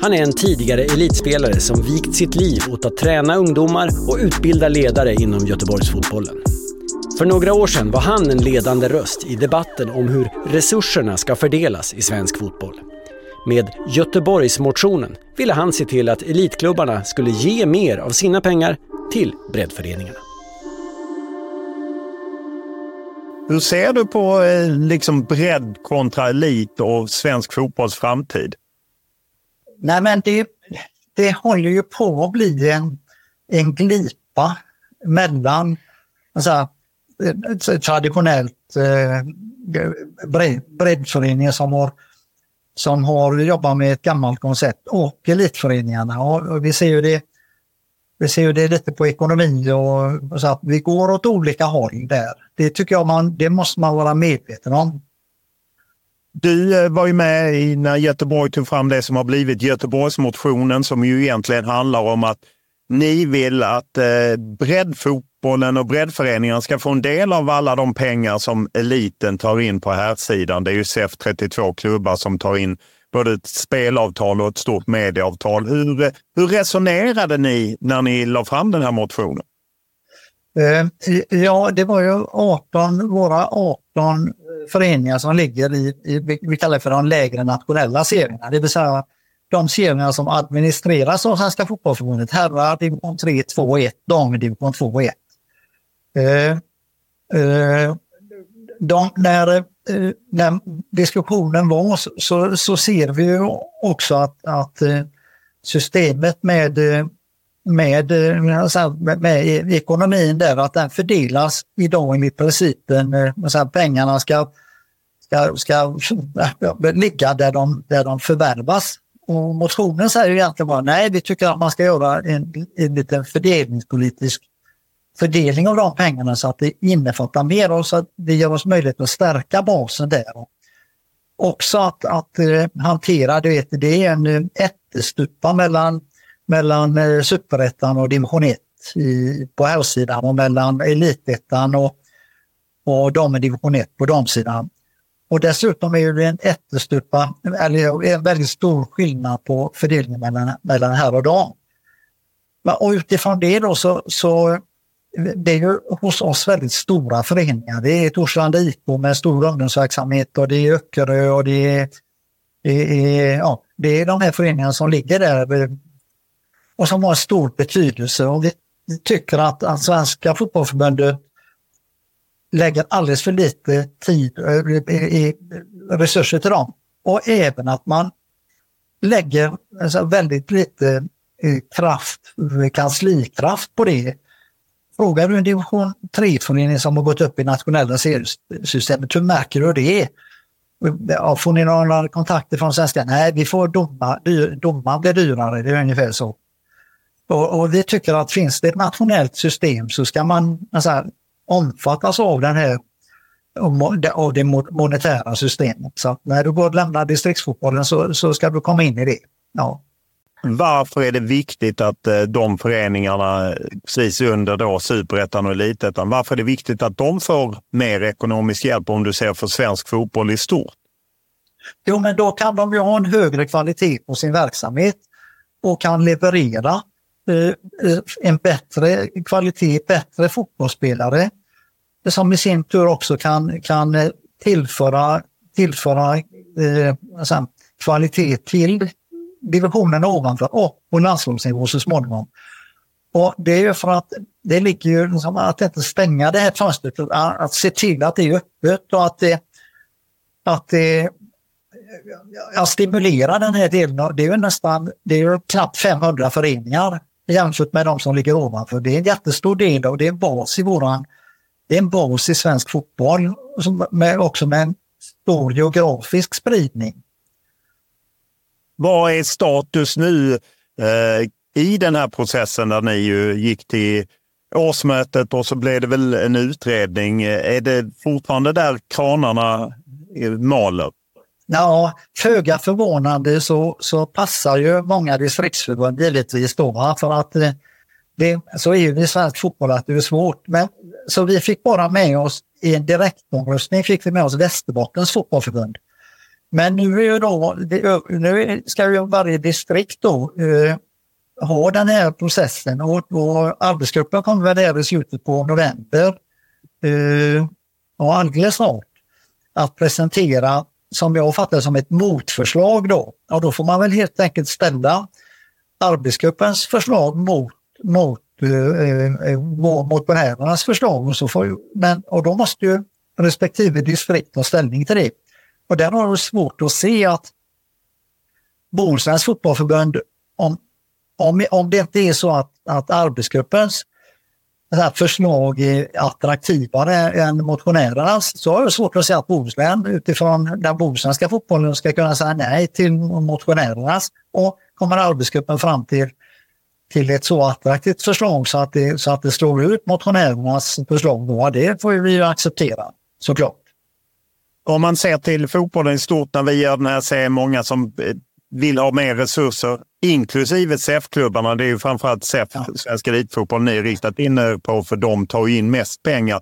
Speaker 7: Han är en tidigare elitspelare som vikt sitt liv åt att träna ungdomar och utbilda ledare inom Göteborgsfotbollen. För några år sedan var han en ledande röst i debatten om hur resurserna ska fördelas i svensk fotboll. Med Göteborgsmotionen ville han se till att elitklubbarna skulle ge mer av sina pengar till breddföreningarna.
Speaker 5: Hur ser du på eh, liksom bredd kontra elit och svensk fotbolls framtid?
Speaker 11: Nej, men det, det håller ju på att bli en, en glipa mellan alltså, traditionellt eh, breddföreningar som har, som har jobbat med ett gammalt koncept och elitföreningarna. Och vi ser ju det vi ser ju det lite på ekonomi och, och så att vi går åt olika håll där. Det tycker jag man, det måste man vara medveten om.
Speaker 5: Du eh, var ju med i när Göteborg tog fram det som har blivit Göteborgsmotionen som ju egentligen handlar om att ni vill att eh, breddfotbollen och breddföreningarna ska få en del av alla de pengar som eliten tar in på här sidan. Det är ju SEF 32 klubbar som tar in både ett spelavtal och ett stort medieavtal. Hur, hur resonerade ni när ni la fram den här motionen?
Speaker 11: Eh, ja, det var ju 18, våra 18 eh, föreningar som ligger i, i vi kallar det för de lägre nationella serierna. Det vill säga de serierna som administreras av Svenska fotbollförbundet. Herrar division 3, 2 och 1, damer division 2 och 1. Eh, eh, de, när, eh, när diskussionen var så, så, så, ser vi ju också att, att eh, systemet med, eh, med, eh, med, med ekonomin där, att den fördelas idag enligt principen att pengarna ska, ska, ska ligga där de, där de förvärvas. Och motionen säger egentligen bara nej, vi tycker att man ska göra en, en liten fördelningspolitisk fördelning av de pengarna så att det innefattar mer och så att det ger oss möjlighet att stärka basen där. Också att, att eh, hantera, du vet, det är en eh, ättestupa mellan, mellan eh, superettan och division 1 i, på herrsidan och mellan elitettan och, och i division 1 på damsidan. Och dessutom är det en ättestupa, eller en väldigt stor skillnad på fördelningen mellan, mellan herr och dam. Och utifrån det då så, så det är ju hos oss väldigt stora föreningar. Det är Torslanda IK med stor ungdomsverksamhet och det är Öckerö och det är, det är, ja, det är de här föreningarna som ligger där eh, och som har stor betydelse. Och vi tycker att, att Svenska fotbollförbundet lägger alldeles för lite tid eh, och resurser till dem. Och även att man lägger alltså, väldigt lite eh, kraft, eh, kanslikraft på det Frågar du en division 3-förening som har gått upp i nationella seriesystemet, hur märker du det? Ja, får ni några kontakter från svenska? Nej, vi får domar, domar blir dyrare, det är ungefär så. Och, och vi tycker att finns det ett nationellt system så ska man alltså, omfattas av den här av det monetära systemet. Så när du går och lämnar distriktsfotbollen så, så ska du komma in i det. Ja.
Speaker 5: Varför är det viktigt att eh, de föreningarna precis under då superettan och elitettan, varför är det viktigt att de får mer ekonomisk hjälp om du ser för svensk fotboll i stort?
Speaker 11: Jo, men då kan de ju ha en högre kvalitet på sin verksamhet och kan leverera eh, en bättre kvalitet, bättre fotbollsspelare som i sin tur också kan, kan eh, tillföra, tillföra eh, alltså, kvalitet till divisionen ovanför och på landslagsnivå så småningom. Och det är ju för att det ligger ju liksom att inte stänga det här fönstret, att se till att det är öppet och att det, att det att stimulera den här delen. Det är ju nästan, det är ju knappt 500 föreningar jämfört med de som ligger ovanför. Det är en jättestor del och det är en bas i våran, det är en bas i svensk fotboll, med, också med en stor geografisk spridning.
Speaker 5: Vad är status nu eh, i den här processen där ni ju gick till årsmötet och så blev det väl en utredning. Är det fortfarande där kranarna maler?
Speaker 11: Ja, föga förvånande så, så passar ju många distriktsförbund givetvis då. För att eh, det, så är ju i svensk fotboll att det är svårt. Men, så vi fick bara med oss i en direktomröstning fick vi med oss Västerbottens fotbollförbund. Men nu, är ju då, nu ska ju varje distrikt då eh, ha den här processen och, och arbetsgruppen kommer väl där i slutet på november eh, och alldeles snart att presentera som jag fattar som ett motförslag då. Och då får man väl helt enkelt ställa arbetsgruppens förslag mot, mot eh, eh, eh motionärernas förslag. Och, så får, men, och då måste ju respektive distrikt ta ställning till det. Och där har det svårt att se att Bohusläns fotbollförbund, om, om, om det inte är så att, att arbetsgruppens förslag är attraktivare än motionärernas så har jag svårt att säga att Bohuslän utifrån den bohuslänska fotbollen ska kunna säga nej till motionärernas och kommer arbetsgruppen fram till, till ett så attraktivt förslag så att det, så att det slår ut motionärernas förslag, då, det får vi ju acceptera såklart.
Speaker 5: om man ser till fotbollen i stort när vi gör den här serien, många som eh, vill ha mer resurser, inklusive SEF-klubbarna. Det är ju framförallt SEF, ja. Svensk Elitfotboll, ni riktat in er på för de tar in mest pengar.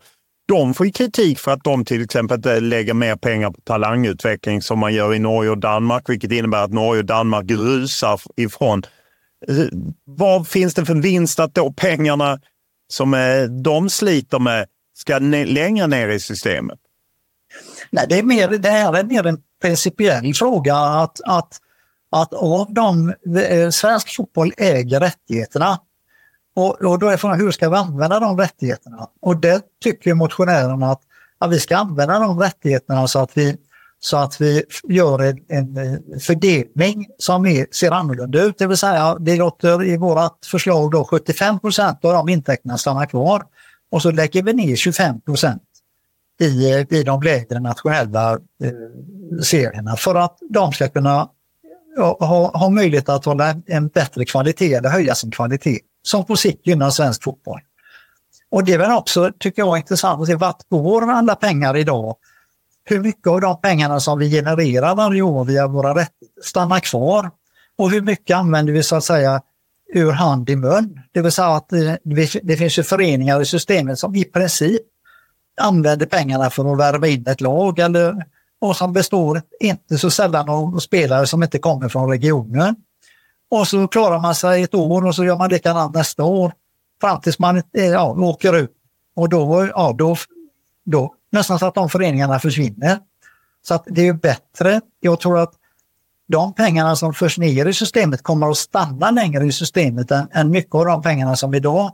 Speaker 5: De får ju kritik för att de till exempel lägger mer pengar på talangutveckling som man gör i Norge och Danmark, vilket innebär att Norge och Danmark rusar ifrån. Vad finns det för vinst att då pengarna som eh, de sliter med ska längre ner i systemet?
Speaker 11: Nej, det, är mer, det här är mer en principiell fråga att, att, att av de, eh, svensk fotboll äger rättigheterna. Och, och då är frågan hur ska vi använda de rättigheterna? Och det tycker motionärerna att, att vi ska använda de rättigheterna så att vi, så att vi gör en, en eh, fördelning som är, ser annorlunda ut. Det vill säga, det låter i vårt förslag då 75 procent av de intäkterna stanna kvar och så lägger vi ner 25 procent i, eh, i de lägre nationella eh, serierna för att de ska kunna ha, ha möjlighet att hålla en bättre kvalitet eller höja sin kvalitet som på sikt gynnar svensk fotboll. Och det är väl också, tycker jag, intressant att se vart går alla pengar idag? Hur mycket av de pengarna som vi genererar varje år via våra rättigheter stannar kvar? Och hur mycket använder vi så att säga ur hand i mun? Det vill säga att eh, det, finns ju föreningar i systemet som i princip använder pengarna för att värva in ett lag eller, och som består inte så sällan av spelare som inte kommer från regionen. Och så klarar man sig ett år och så gör man likadant nästa år fram tills man eh, ja, åker ut. Och då, ja, då, då nästan så att de föreningarna försvinner. Så att det är bättre. Jag tror att de pengarna som förs ner i systemet kommer att stanna längre i systemet än, än mycket av de pengarna som idag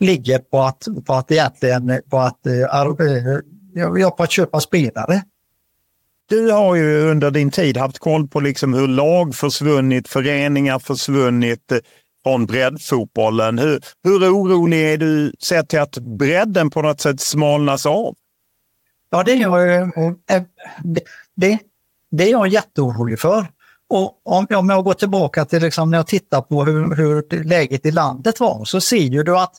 Speaker 11: ligger på att, på att egentligen på att, eh, eh, ja, på att köpa spelare.
Speaker 5: Du har ju under din tid haft koll på liksom hur lag försvunnit, föreningar försvunnit eh, från breddfotbollen. Hur, hur orolig är du sett till att bredden på något sätt smalnas av?
Speaker 11: Ja, det är jag, det, det är jag jätteorolig för. Och om, om jag går tillbaka till liksom när jag tittar på hur, hur läget i landet var så ser du att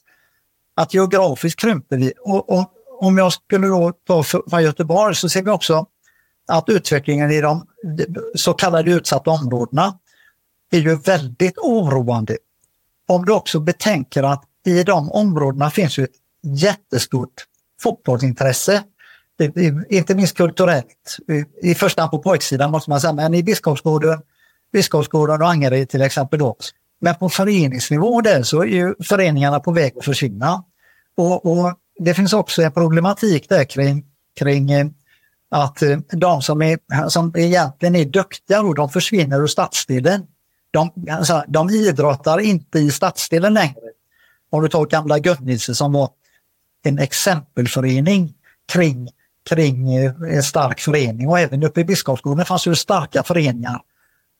Speaker 11: att geografiskt krymper vi. Och, och, om jag skulle då ta för, Göteborg så ser vi också att utvecklingen i de så kallade utsatta områdena är ju väldigt oroande. Om du också betänker att i de områdena finns ju ett jättestort fotbollsintresse. Inte minst kulturellt. I första hand på pojksidan måste man säga, men i Biskopsgården, Biskopsgården och Angered till exempel då, men på föreningsnivå där så är ju föreningarna på väg att försvinna. Och, och det finns också en problematik där kring, kring eh, att eh, de som, är, som egentligen är duktiga, och de försvinner ur stadsdelen. De, alltså, de idrottar inte i stadsdelen längre. Om du tar gamla Gunnilse som var en exempelförening kring, kring en stark förening och även uppe i Biskopsgården fanns det starka föreningar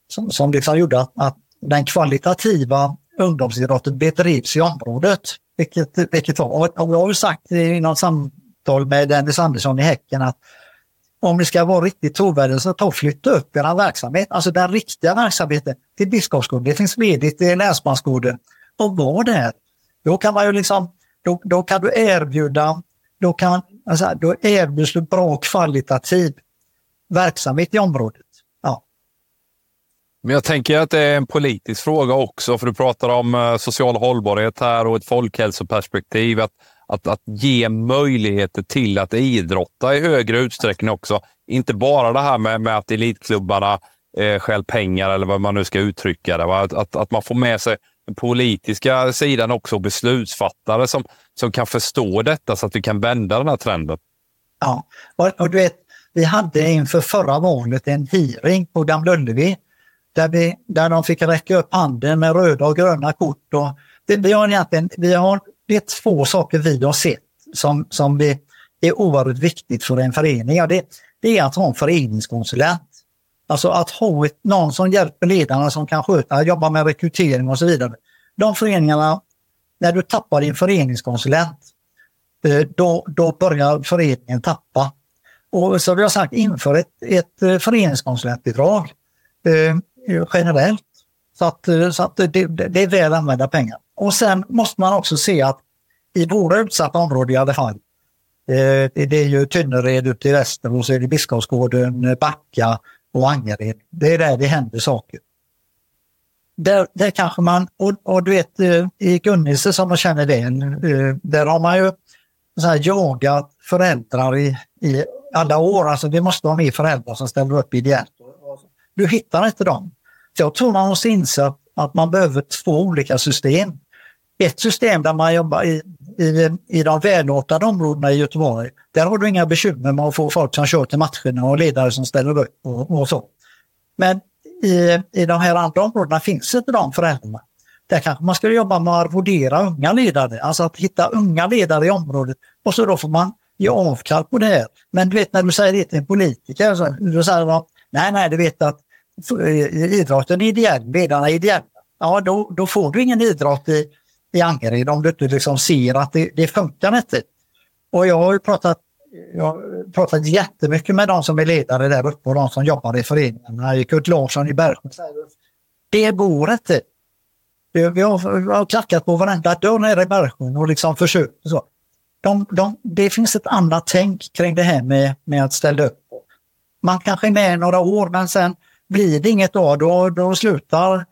Speaker 11: som, som liksom gjorde att, att den kvalitativa ungdomsidrotten bedrivs i området. Vilket, vilket var. Och jag har ju sagt i något samtal med Dennis Andersson i Häcken att om ni ska vara riktigt trovärdiga så ta och flytta upp er verksamhet, alltså den riktiga verksamheten till Biskopsgården. Det finns ledigt i Länsmansgården. Och var där. Då kan man ju liksom, då, då kan du erbjuda, då kan, alltså, då erbjuds du bra kvalitativ verksamhet i området. Ja.
Speaker 6: Men jag tänker att det är en politisk fråga också, för du pratar om eh, social hållbarhet här och ett folkhälsoperspektiv. Att, att, att ge möjligheter till att idrotta i högre utsträckning också. Inte bara det här med, med att elitklubbarna eh, skäl pengar eller vad man nu ska uttrycka det. Att, att, att, man får med sig den politiska sidan också, beslutsfattare som, som kan förstå detta så att vi kan vända den här trenden.
Speaker 11: Ja, och, och du vet, vi hade inför förra valet en hearing på Gamla Ullevi där, vi, där de fick räcka upp handen med röda och gröna kort. Och det, vi har egentligen, vi har, det är två saker vi har sett som, som vi, är oerhört viktigt för en förening. Ja, det, det är att ha en föreningskonsulent. Alltså att ha ett, någon som hjälper ledarna som kan sköta, jobba med rekrytering och så vidare. De föreningarna, när du tappar din föreningskonsulent, eh, då, då börjar föreningen tappa. Och så vi har sagt, inför ett, ett eh, föreningskonsulentbidrag. Eh, generellt. Så att, eh, så att det, det, är väl använda pengar. Och sen måste man också se att i våra utsatta områden i alla fall, Eh, det är ju Tynnered ute i väster och så är det Biskopsgården, Backa och Angered. Det är där det händer saker. Där, där kanske man, och, och du vet eh, i Gunnelse som man känner väl, eh, där har man ju så här, jagat föräldrar i, i alla år. Alltså vi måste ha mer föräldrar som ställer upp ideellt. Du hittar inte dem. Så jag tror man måste inse att man behöver två olika system. Ett system där man jobbar i, i, i de välartade områdena i Göteborg. Där har du inga bekymmer med att få folk som kör till matcherna och ledare som ställer upp och, och så. Men i, i de här andra områdena finns inte de föräldrarna. Där kanske man skulle jobba med att arvodera unga ledare, alltså att hitta unga ledare i området och så då får man ge avkall på det här. Men du vet när du säger det till en politiker, så, då säger de nej, nej, du vet att idrotten är ideell, ledarna är ideella. Ja, då, då får du ingen idrott i, i Angered om du inte liksom ser att det, det funkar inte. Och jag har pratat, jag har pratat jättemycket med de som är ledare där uppe och de som jobbar i föreningarna. Kurt Larsson i Bergsjön det går inte. Vi har, vi har klackat på varenda dörr nere i Bergsjön och liksom försökt. Så. De, de, det finns ett annat tänk kring det här med, med att ställa upp. Man kanske är med några år men sen blir det inget då, då, då slutar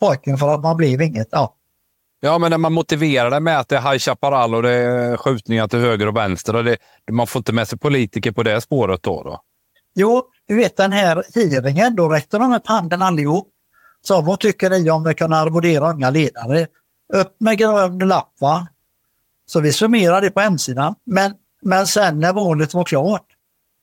Speaker 11: pojken för att man blev inget. Ja.
Speaker 6: Ja, men när man motiverar det med att det är High Chaparral och det är skjutningar till höger och vänster. Och det, man får inte med sig politiker på det spåret då? då.
Speaker 11: Jo, du vet den här hearingen, då räckte de upp handen allihop. Så vad tycker ni om att kunna arvodera unga ledare? Upp med grön lapp va? Så vi summerade det på hemsidan. Men, men sen när valet var klart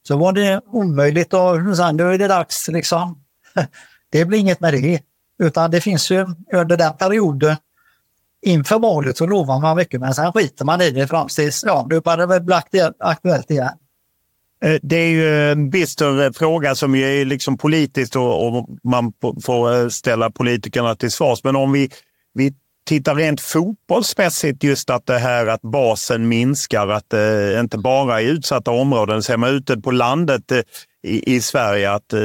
Speaker 11: så var det omöjligt och sen då är det dags liksom. <laughs> Det blir inget med det. Utan det finns ju under den perioden inför valet så lovar man mycket men sen skiter man i det fram tills, ja, nu börjar det bli aktuellt igen.
Speaker 5: Eh, det är ju en bister fråga som är liksom politiskt och, och man får eh, ställa politikerna till svars. Men om vi, vi tittar rent fotbollsmässigt just att det här att basen minskar, att det inte bara i utsatta områden, ser man ute på landet i, i, Sverige att eh,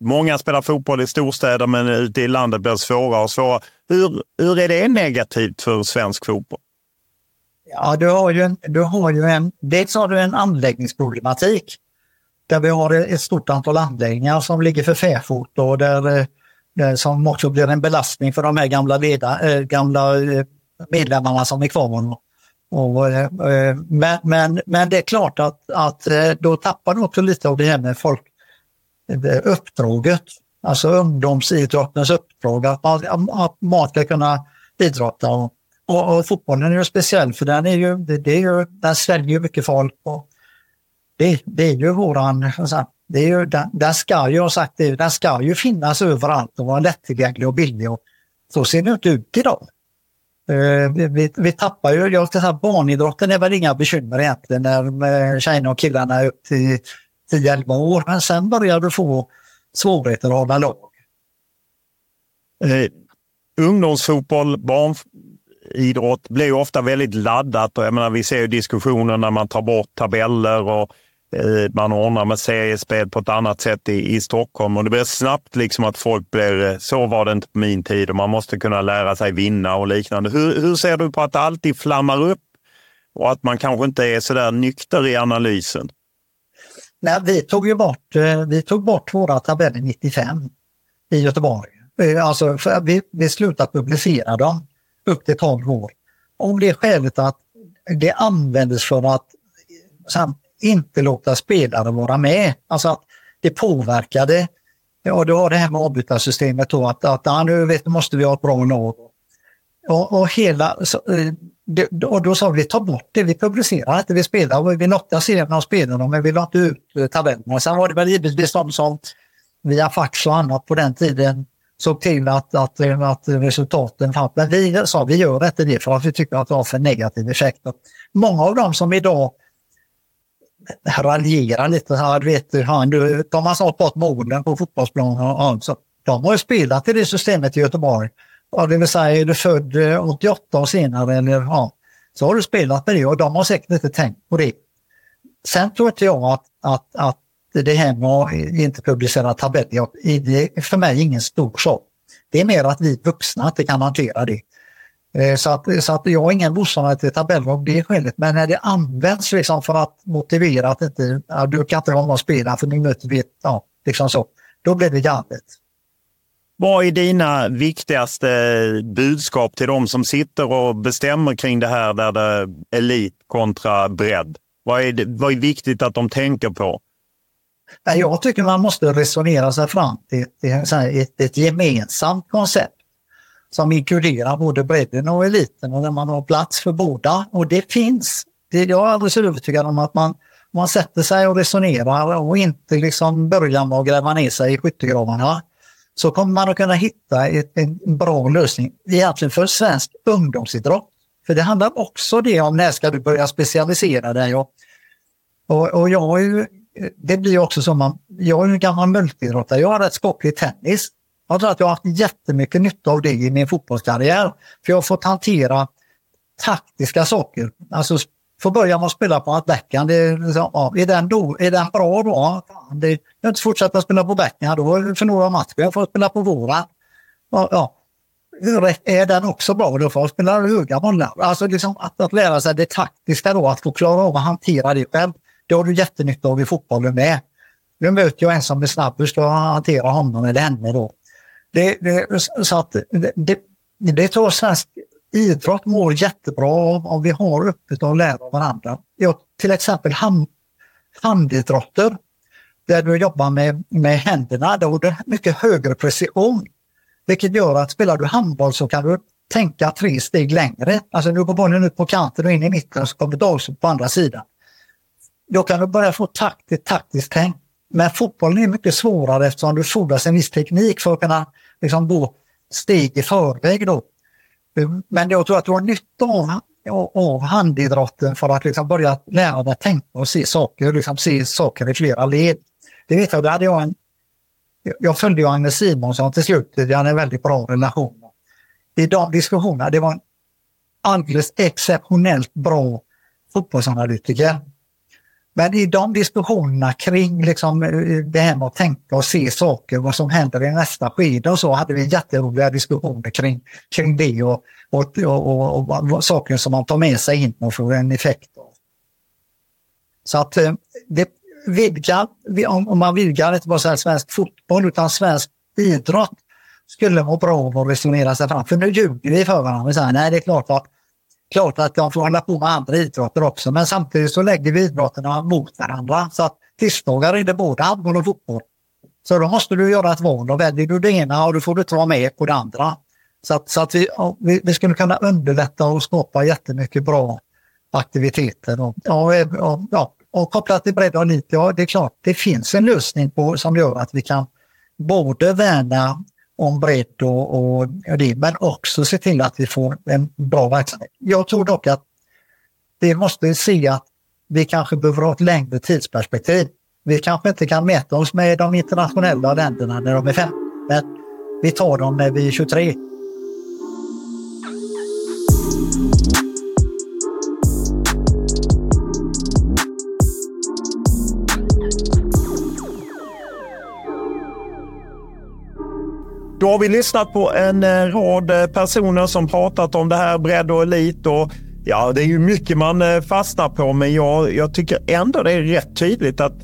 Speaker 5: många spelar fotboll i storstäder men ute i landet blir det svårare och svårare. Hur, hur är det negativt för svensk fotboll?
Speaker 11: Ja, du har ju en, du har ju en, dels har du en anläggningsproblematik där vi har ett stort antal anläggningar som ligger för fäfot och där eh, eh, som också blir en belastning för de här gamla, leda, eh, gamla medlemmarna som är kvar. Och, eh, men, men, men det är klart att, att eh, då tappar du också lite av det här med folk, eh, uppdraget, alltså ungdomsidrottens uppdrag, att man, att man ska kunna idrotta. Och, och, och, fotbollen är ju speciell för den, är ju, det, det är ju, den sväljer mycket folk. Och det, det är ju våran, det är ju, den, den ska ju, sagt den ska ju finnas överallt och vara lättillgänglig och billig. Och så ser det inte ut idag. Eh, vi, vi, vi, tappar ju, jag ska säga barnidrotten är väl inga bekymmer egentligen när eh, tjejerna och killarna är upp till 10-11 år. Men sen börjar du få svårigheter att hålla lag.
Speaker 5: Eh, ungdomsfotboll, barnidrott blir ofta väldigt laddat. Och jag menar, vi ser ju diskussioner när man tar bort tabeller och Eh, man ordnar med seriespel på ett annat sätt i, i Stockholm och det blir snabbt liksom att folk blir, eh, så var det inte på min tid och man måste kunna lära sig vinna och liknande. Hur, hur ser du på att det alltid flammar upp och att man kanske inte är så där nykter i analysen?
Speaker 11: Nej, vi tog ju bort, eh, vi tog bort våra tabeller 95 i Göteborg. Alltså, vi, vi slutade publicera dem upp till 12 år. Om det är skälet att det användes för att inte låta spelare vara med. Alltså att det påverkade. Ja, du har det här med avbytarsystemet då att, att ja, nu vet, måste vi ha ett bra lag. Och, och, hela, så, eh, det, och då sa vi ta bort det, vi publicerar inte, vi spelar, vi notar serierna och spelarna men vi la inte ut eh, tabellerna. Sen var det väl givetvis de som via fax och annat på den tiden såg till att, att, att resultaten fanns. Men vi sa vi gör inte det för att vi tycker att det har för negativ effekt. Många av dem som idag raljera lite. Här, vet du, han, du, de har snart bort målen på fotbollsplanen. Alltså, de har ju spelat i det systemet i Göteborg. Ja, det vill säga, är du född eh, 88 och senare eller ja, så har du spelat med det och de har säkert inte tänkt på det. Sen tror inte jag att, att, att det här med att inte publicera tabeller, det är för mig ingen stor sak. Det är mer att vi vuxna inte kan hantera det. Eh, så att, så att jag har ingen motståndare till tabeller av det skälet. Men när det används liksom för att motivera att inte, ja, du kan inte vara med och spela för nu möter vi, ja, liksom så. Då blir det galet.
Speaker 5: Vad är dina viktigaste budskap till de som sitter och bestämmer kring det här där det är elit kontra bredd? Vad är, det, vad är viktigt att de tänker på?
Speaker 11: Jag tycker man måste resonera sig fram till, till ett, ett gemensamt koncept som inkluderar både bredden och eliten och där man har plats för båda. Och det finns. Det, jag är alldeles övertygad om att man, man sätter sig och resonerar och inte liksom börjar med att gräva ner sig i skyttegravarna så kommer man att kunna hitta ett, en bra lösning egentligen för svensk ungdomsidrott. För det handlar också det om när ska du börja specialisera dig. Och, och, och jag är ju, det blir också som man, jag är en gammal multidrottare, jag har rätt skaplig tennis. Jag tror att jag har haft jättemycket nytta av det i min fotbollskarriär. För jag har fått hantera taktiska saker. Alltså få börja med att spela på att backhand. Liksom, ja, är, den då, är den bra då? Det, jag har inte fortsatt att spela på backhand, då förlorar jag matchen. Jag får spela på våra. Ja, ja. Är den också bra, då får jag spela höga bollar. Alltså liksom att, att lära sig det taktiska då, att få klara av att hantera det själv. Det har du jättenytta av i fotbollen med. Nu möter jag en som är snabb, hur ska jag hantera honom eller henne då? Det, det, så att, det, det, det tror svensk idrott mår jättebra av om vi har öppet och lär av varandra. Jag, till exempel hand, handidrotter, där du jobbar med, med händerna, då är det mycket högre precision. Vilket gör att spelar du handboll så kan du tänka tre steg längre. Alltså nu går bollen ut på kanten och in i mitten och så kommer Dahlsson på andra sidan. Då kan du börja få taktiskt, taktiskt tänk. Men fotbollen är mycket svårare eftersom du fordras en viss teknik för att kunna liksom, gå steg i förväg. Då. Eh, men jag tror att du har nytta av, av handidrotten för att liksom börja lära dig tänka och se saker, liksom se saker i flera led. Det vet jag, då hade jag en... Jag följde ju Agnes Simonsson till slut, vi hade en väldigt bra relation. I de diskussionerna, det var en alldeles exceptionellt bra fotbollsanalytiker. Men i de diskussionerna kring liksom, eh, det här med att tänka och se saker, vad som händer i nästa skede och så, hade vi jätteroliga diskussioner kring, kring det och, och, och, och, och saker som man tar med sig in och får en effekt av. Så att eh, det vidgar, om man vidgar inte bara så svensk fotboll utan svensk idrott skulle må bra av att resonera sig fram. För nu ljuger vi för varandra. Vi säger nej, det är klart att klart att de får hålla på med andra idrotter också, men samtidigt så lägger vi idrotterna mot varandra. Så att tisdagar är det både handboll och fotboll. Så då måste du göra ett val och väljer du det ena och då får du ta med på det andra. Så att, så att vi, vi, vi, skulle kunna underlätta och skapa jättemycket bra aktiviteter. Och, och, eh, och, ja, och kopplat till bredd och elit, ja det är klart det finns en lösning på, som gör att vi kan både värna om bredd och, och, det, men också se till att vi får en bra verksamhet. Jag tror dock att vi måste se att vi kanske behöver ha ett längre tidsperspektiv. Vi kanske inte kan mäta oss med de internationella länderna när de är fem, men vi tar dem när vi är 23.
Speaker 5: Då har vi lyssnat på en eh, rad eh, personer som pratat om det här bredd och elit. Och ja, det är ju mycket man eh, fastnar på, men jag, jag tycker ändå det är rätt tydligt att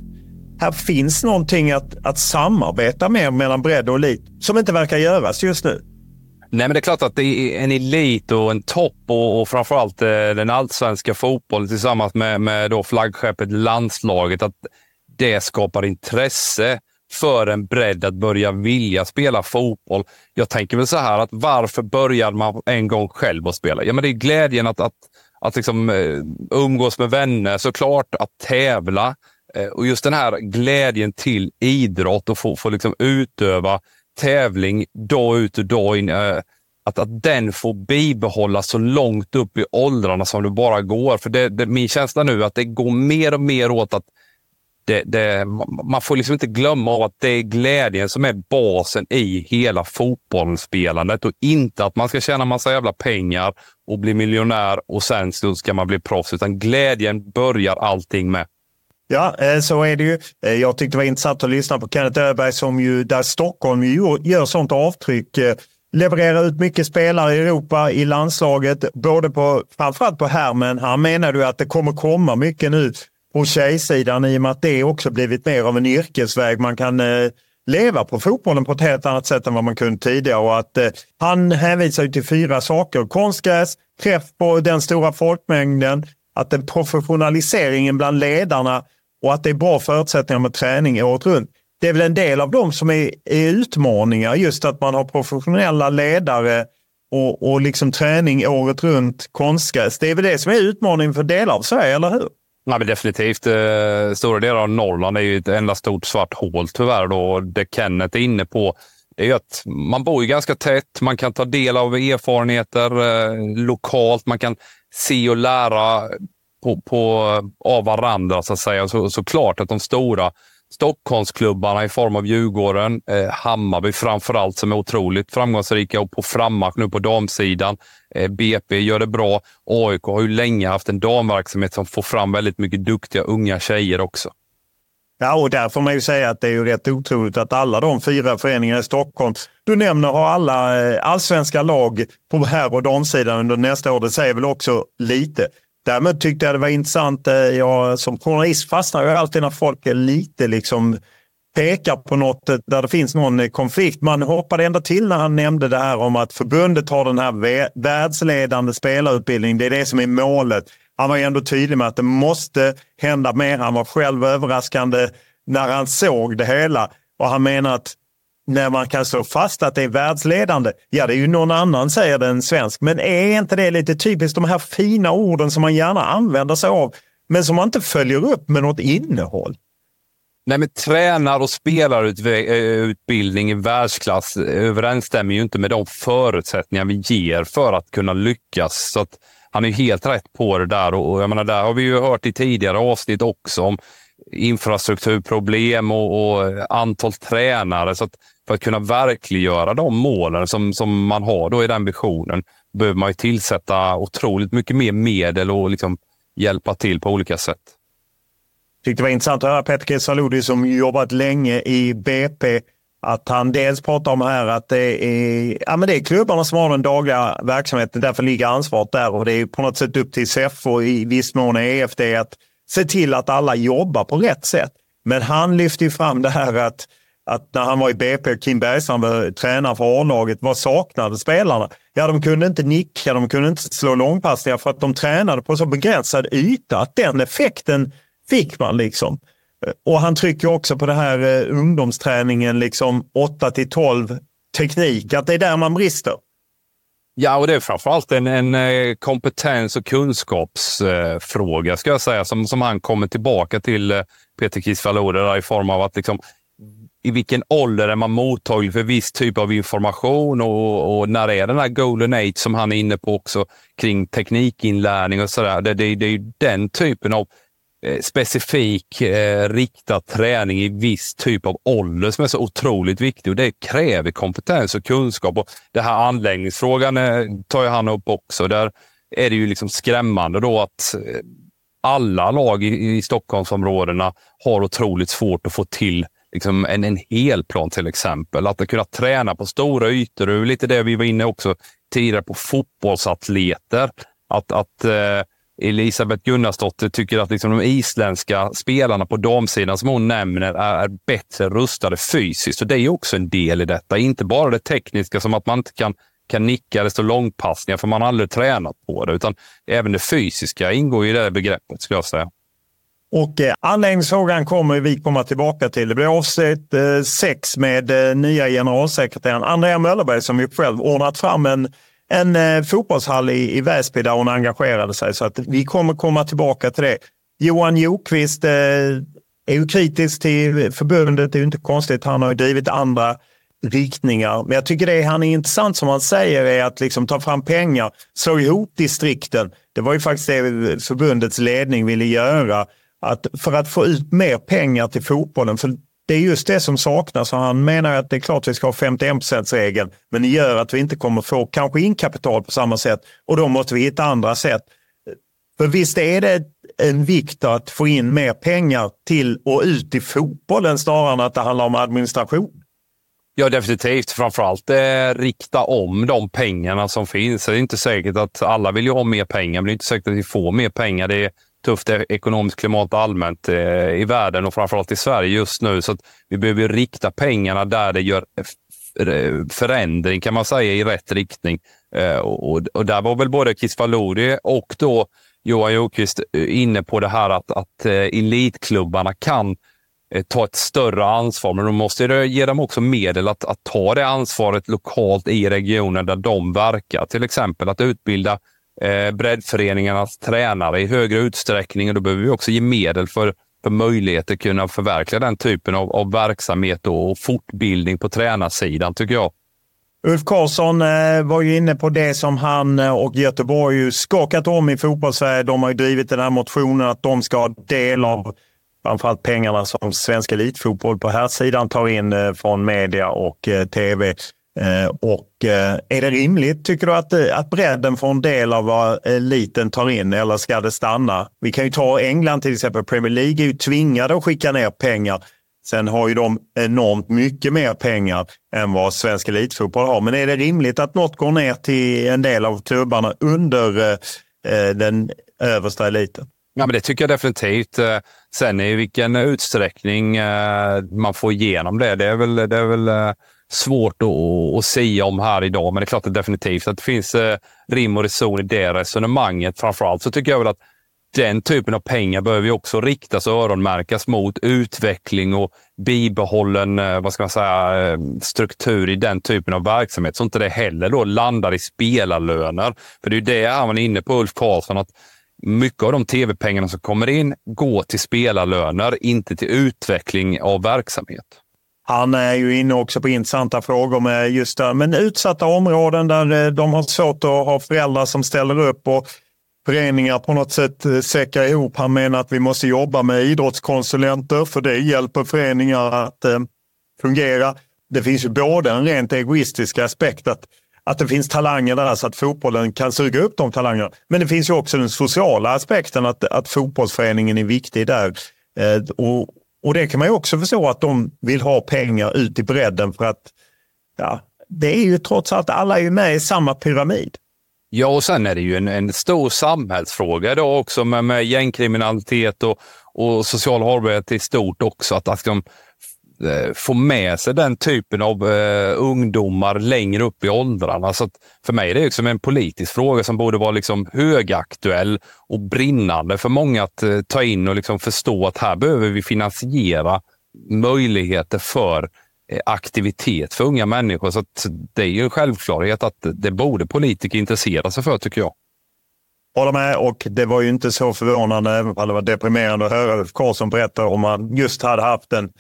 Speaker 5: här finns någonting att, att samarbeta med mellan bredd och elit som inte verkar göras just nu.
Speaker 6: Nej, men det är klart att det är en elit och en topp och, och framförallt eh, den allsvenska fotbollen tillsammans med, med då flaggskeppet landslaget. Att det skapar intresse för en bredd att börja vilja spela fotboll. Jag tänker väl så här att varför började man en gång själv att spela? Ja, men det är glädjen att, att, att liksom, eh, umgås med vänner, såklart att tävla. Eh, och just den här glädjen till idrott och få, få liksom utöva tävling dag ut och dag in. Eh, att, att den får bibehållas så långt upp i åldrarna som det bara går. För det, det, min känsla nu är att det går mer och mer åt att det, det, man får liksom inte glömma att det är glädjen som är basen i hela fotbollsspelandet och inte att man ska tjäna massa jävla pengar och bli miljonär och sen så ska man bli proffs. Utan glädjen börjar allting med.
Speaker 5: Ja, eh, så är det ju. Eh, jag tyckte det var intressant att lyssna på Kenneth Öberg som ju, där Stockholm ju gör sånt avtryck. Eh, levererar ut mycket spelare i Europa, i landslaget, både på, framförallt på här, men han menar ju att det kommer komma mycket nu på tjejsidan i och med att det också blivit mer av en yrkesväg. Man kan eh, leva på fotbollen på ett helt annat sätt än vad man kunde tidigare. Och att, eh, han hänvisar till fyra saker. Konstgräs, träff på den stora folkmängden, att den professionaliseringen bland ledarna och att det är bra förutsättningar med träning året runt. Det är väl en del av dem som är, är utmaningar, just att man har professionella ledare och, och liksom träning året runt konstgräs. Det är väl det som är utmaningen för delar av Sverige, eller hur?
Speaker 6: Nej, men definitivt. Eh, stora delar av Norrland är ju ett enda stort svart hål tyvärr. Då. Det Kenneth är inne på det är att man bor ju ganska tätt. Man kan ta del av erfarenheter eh, lokalt. Man kan se och lära på, på, av varandra, så att säga. Så, såklart att de stora Stockholmsklubbarna i form av Djurgården, eh, Hammarby framförallt som är otroligt framgångsrika och på frammarsch nu på damsidan. Eh, BP gör det bra. AIK har ju länge haft en damverksamhet som får fram väldigt mycket duktiga unga tjejer också.
Speaker 5: Ja, och där får man ju säga att det är ju rätt otroligt att alla de fyra föreningarna i Stockholm du nämner har alla eh, allsvenska lag på här och damsidan under nästa år. Det säger väl också lite. Därmed tyckte jag det var intressant. Eh, jag som journalist fastnar jag alltid när folk är lite liksom pekar på något eh, där det finns någon eh, konflikt. Man hoppade ändå till när han nämnde det här om att förbundet har den här världsledande spelarutbildningen. Det är det som är målet. Han var ändå tydlig med att det måste hända mer. Han var själv överraskande när han såg det hela. Och han menar att när man kan slå fast att det är världsledande, ja det är ju någon annan säger det än svensk. Men är inte det lite typiskt de här fina orden som man gärna använder sig av, men som man inte följer upp med något innehåll?
Speaker 6: Nej, men tränar och spelarutbildning eh, i världsklass överensstämmer ju inte med de förutsättningar vi ger för att kunna lyckas. Så att han är helt rätt på det där och jag menar, där har vi ju hört i tidigare avsnitt också om infrastrukturproblem och, och antal tränare. Så att för att kunna verkliggöra de målen som, som man har då i den visionen behöver man ju tillsätta otroligt mycket mer medel och liksom hjälpa till på olika sätt.
Speaker 5: Jag tyckte det var intressant att höra Peter Kesaludi som jobbat länge i BP att han dels pratar om här att det är, ja, men det är klubbarna som har den dagliga verksamheten, därför ligger ansvaret där och det är på något sätt upp till SEF och i viss mån EFD att se till att alla jobbar på rätt sätt. Men han lyfter fram det här att, att när han var i BP, Kim Bergstrand var tränare för A-laget, vad saknade spelarna? Ja, de kunde inte nicka, de kunde inte slå långpassningar för att de tränade på så begränsad yta att den effekten fick man liksom. Och han trycker också på det här eh, ungdomsträningen, liksom 8 till 12 teknik, att det är där man brister.
Speaker 6: Ja, och det är framförallt en, en eh, kompetens och kunskapsfråga, eh, ska jag säga, som, som han kommer tillbaka till, eh, Peter Kisvalode, i form av att liksom, i vilken ålder är man mottaglig för viss typ av information och, och när är den här golden age som han är inne på också kring teknikinlärning och sådär. Det, det, det är ju den typen av eh, specifik eh, riktad träning i viss typ av ålder som är så otroligt viktig och det kräver kompetens och kunskap. Och det här anläggningsfrågan eh, tar ju han upp också. Där är det ju liksom skrämmande då att eh, alla lag i, i Stockholmsområdena har otroligt svårt att få till liksom en, en helplan till exempel. Att kunna träna på stora ytor. Det är lite det vi var inne också tidigare på fotbollsatleter. Att, att eh, Elisabeth Gunnarsdotter tycker att liksom de isländska spelarna på damsidan som hon nämner är, är bättre rustade fysiskt. Så det är också en del i detta. Inte bara det tekniska som att man inte kan, kan nicka eller stå långpassningar för man har aldrig tränat på det, utan även det fysiska ingår i det begreppet skulle jag säga.
Speaker 5: Och eh, anläggningsfrågan kommer vi komma tillbaka till. Det blir avsnitt eh, sex med eh, nya generalsekreteraren Andrea Möllerberg som ju själv ordnat fram en en eh, fotbollshall i, i Väsby där hon engagerade sig. Så att vi kommer komma tillbaka till det. Johan Jokvist eh, är ju kritisk till förbundet. Det är ju inte konstigt. Han har ju drivit andra riktningar. Men jag tycker det han är intressant som han säger är att liksom ta fram pengar, slå ihop distrikten. Det var ju faktiskt det förbundets ledning ville göra. Att för att få ut mer pengar till fotbollen. För det är just det som saknas och han menar att det är klart att vi ska ha 51% regeln men det gör att vi inte kommer få kanske in kapital på samma sätt och då måste vi hitta andra sätt. För visst är det en vikt att få in mer pengar till och ut i fotbollen snarare än att det handlar om administration.
Speaker 6: Ja, definitivt. Framförallt eh, rikta om de pengarna som finns. Det är inte säkert att alla vill ju ha mer pengar, men det är inte säkert att vi får mer pengar. Det är tufft e- ekonomiskt klimat allmänt eh, i världen och framförallt i Sverige just nu. Så vi behöver rikta pengarna där det gör förändring kan man säga i rätt riktning. Eh, och, och, där var väl både Kisvalodi och då Johan Jokvist eh, inne på det här att, att eh, elitklubbarna kan eh, ta ett större ansvar, men då måste det ge dem också medel att, att ta det ansvaret lokalt i regionen där de verkar. Till exempel att utbilda eh, breddföreningarnas tränare i högre utsträckning. Och då behöver vi också ge medel för, för möjligheter att kunna förverkliga den typen av, av verksamhet och fortbildning på tränarsidan, tycker jag.
Speaker 5: Ulf Karlsson eh, var ju inne på det som han eh, och Göteborg ju skakat om i fotbollssverige. De har ju drivit den här motionen att de ska ha del av framförallt pengarna som Svensk Elitfotboll på här sidan tar in eh, från media och tv. Eh, och eh, är det rimligt, tycker du, att, eh, att bredden får en del av vad eliten tar in eller ska det stanna? Vi kan ju ta England till exempel. Premier League är ju tvingade att skicka ner pengar Sen har ju de enormt mycket mer pengar än vad svensk elitfotboll har. Men är det rimligt att något går ner till en del av klubbarna under den översta eliten?
Speaker 6: Ja, men det tycker jag definitivt. Sen i vilken utsträckning man får igenom det, det är väl, det är väl svårt att, att säga om här idag. Men det är klart att definitivt att det finns eh, rim och reson i det resonemanget. Framförallt så tycker jag väl att den typen av pengar behöver ju också riktas och öronmärkas mot utveckling och bibehållen eh, vad ska man säga, eh, struktur i den typen av verksamhet. Så inte det heller då landar i spelarlöner. För det är ju det han var inne på, Ulf Karlsson, att mycket av de tv-pengarna som kommer in går till spelarlöner, inte till utveckling av verksamhet.
Speaker 5: Han är ju inne också på intressanta frågor med just det, men utsatta områden där eh, de har svårt att ha föräldrar som ställer upp. och föreningar på något sätt eh, säckar ihop. Han menar att vi måste jobba med idrottskonsulenter för det hjälper föreningar att eh, fungera. Det finns ju både en rent egoistisk aspekt att, att det finns talanger där så att fotbollen kan suga upp de talangerna. Men det finns ju också den sociala aspekten att, att fotbollsföreningen är viktig där. Eh, och, och det kan man ju också förstå att de vill ha pengar ut i bredden för att ja, det är ju trots allt alla är med i samma pyramid.
Speaker 6: Ja, och sen är det ju en, en stor samhällsfråga då också med, med gängkriminalitet och, och social hållbarhet i stort också. Att, att de Eh, få med sig den typen av eh, ungdomar längre upp i åldrarna. Så för mig är det liksom en politisk fråga som borde vara liksom högaktuell och brinnande för många att eh, ta in och liksom förstå att här behöver vi finansiera möjligheter för Eh, aktivitet för unga människor. Så det är ju en självklarhet att det borde politiker intressera sig för, tycker jag.
Speaker 5: Håller med och det var ju inte så förvånande, även om det var deprimerande att höra Ulf Karlsson berätta om man just hade haft en,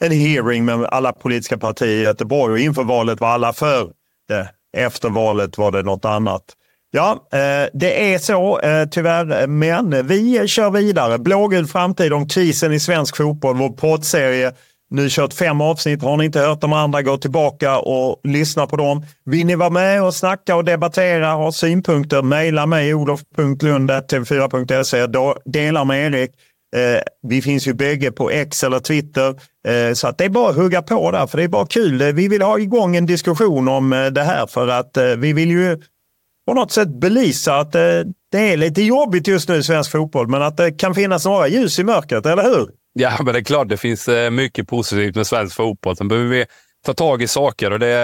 Speaker 5: en hearing med alla politiska partier i Göteborg och inför valet var alla för det. Efter valet var det något annat. Ja, eh, det är så eh, tyvärr, men vi kör vidare. Blågul framtid om krisen i svensk fotboll, vår poddserie nu kört fem avsnitt. Har ni inte hört de andra, gå tillbaka och lyssna på dem. Vill ni vara med och snacka och debattera, ha synpunkter, mejla mig olof.lund.tv4.se. Dela med Erik. Eh, vi finns ju bägge på X eller Twitter. Eh, så att det är bara att hugga på där, för det är bara kul. Eh, vi vill ha igång en diskussion om eh, det här för att eh, vi vill ju på något sätt belysa att eh, det är lite jobbigt just nu i svensk fotboll, men att det kan finnas några ljus i mörkret, eller hur?
Speaker 6: Ja, men det är klart det finns eh, mycket positivt med svensk fotboll. Sen behöver vi ta tag i saker och det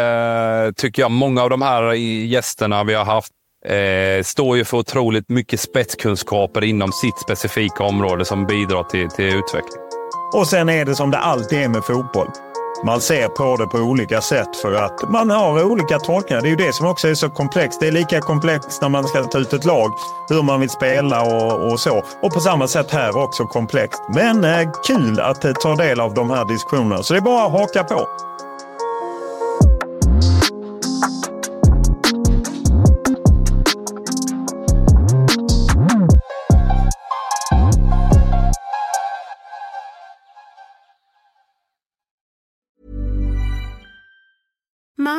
Speaker 6: eh, tycker jag många av de här eh, gästerna vi har haft eh, står ju för otroligt mycket spetskunskaper inom sitt specifika område som bidrar till, till utveckling.
Speaker 5: Och sen är det som det alltid är med fotboll man ser på det på olika sätt för att man har olika tolkningar. Det är ju det som också är så komplext. Det är lika komplext när man ska ta ut ett lag, hur man vill spela och, och så. Och på samma sätt här också komplext. Men eh, kul att eh, ta del av de här diskussionerna. Så det är bara att haka på.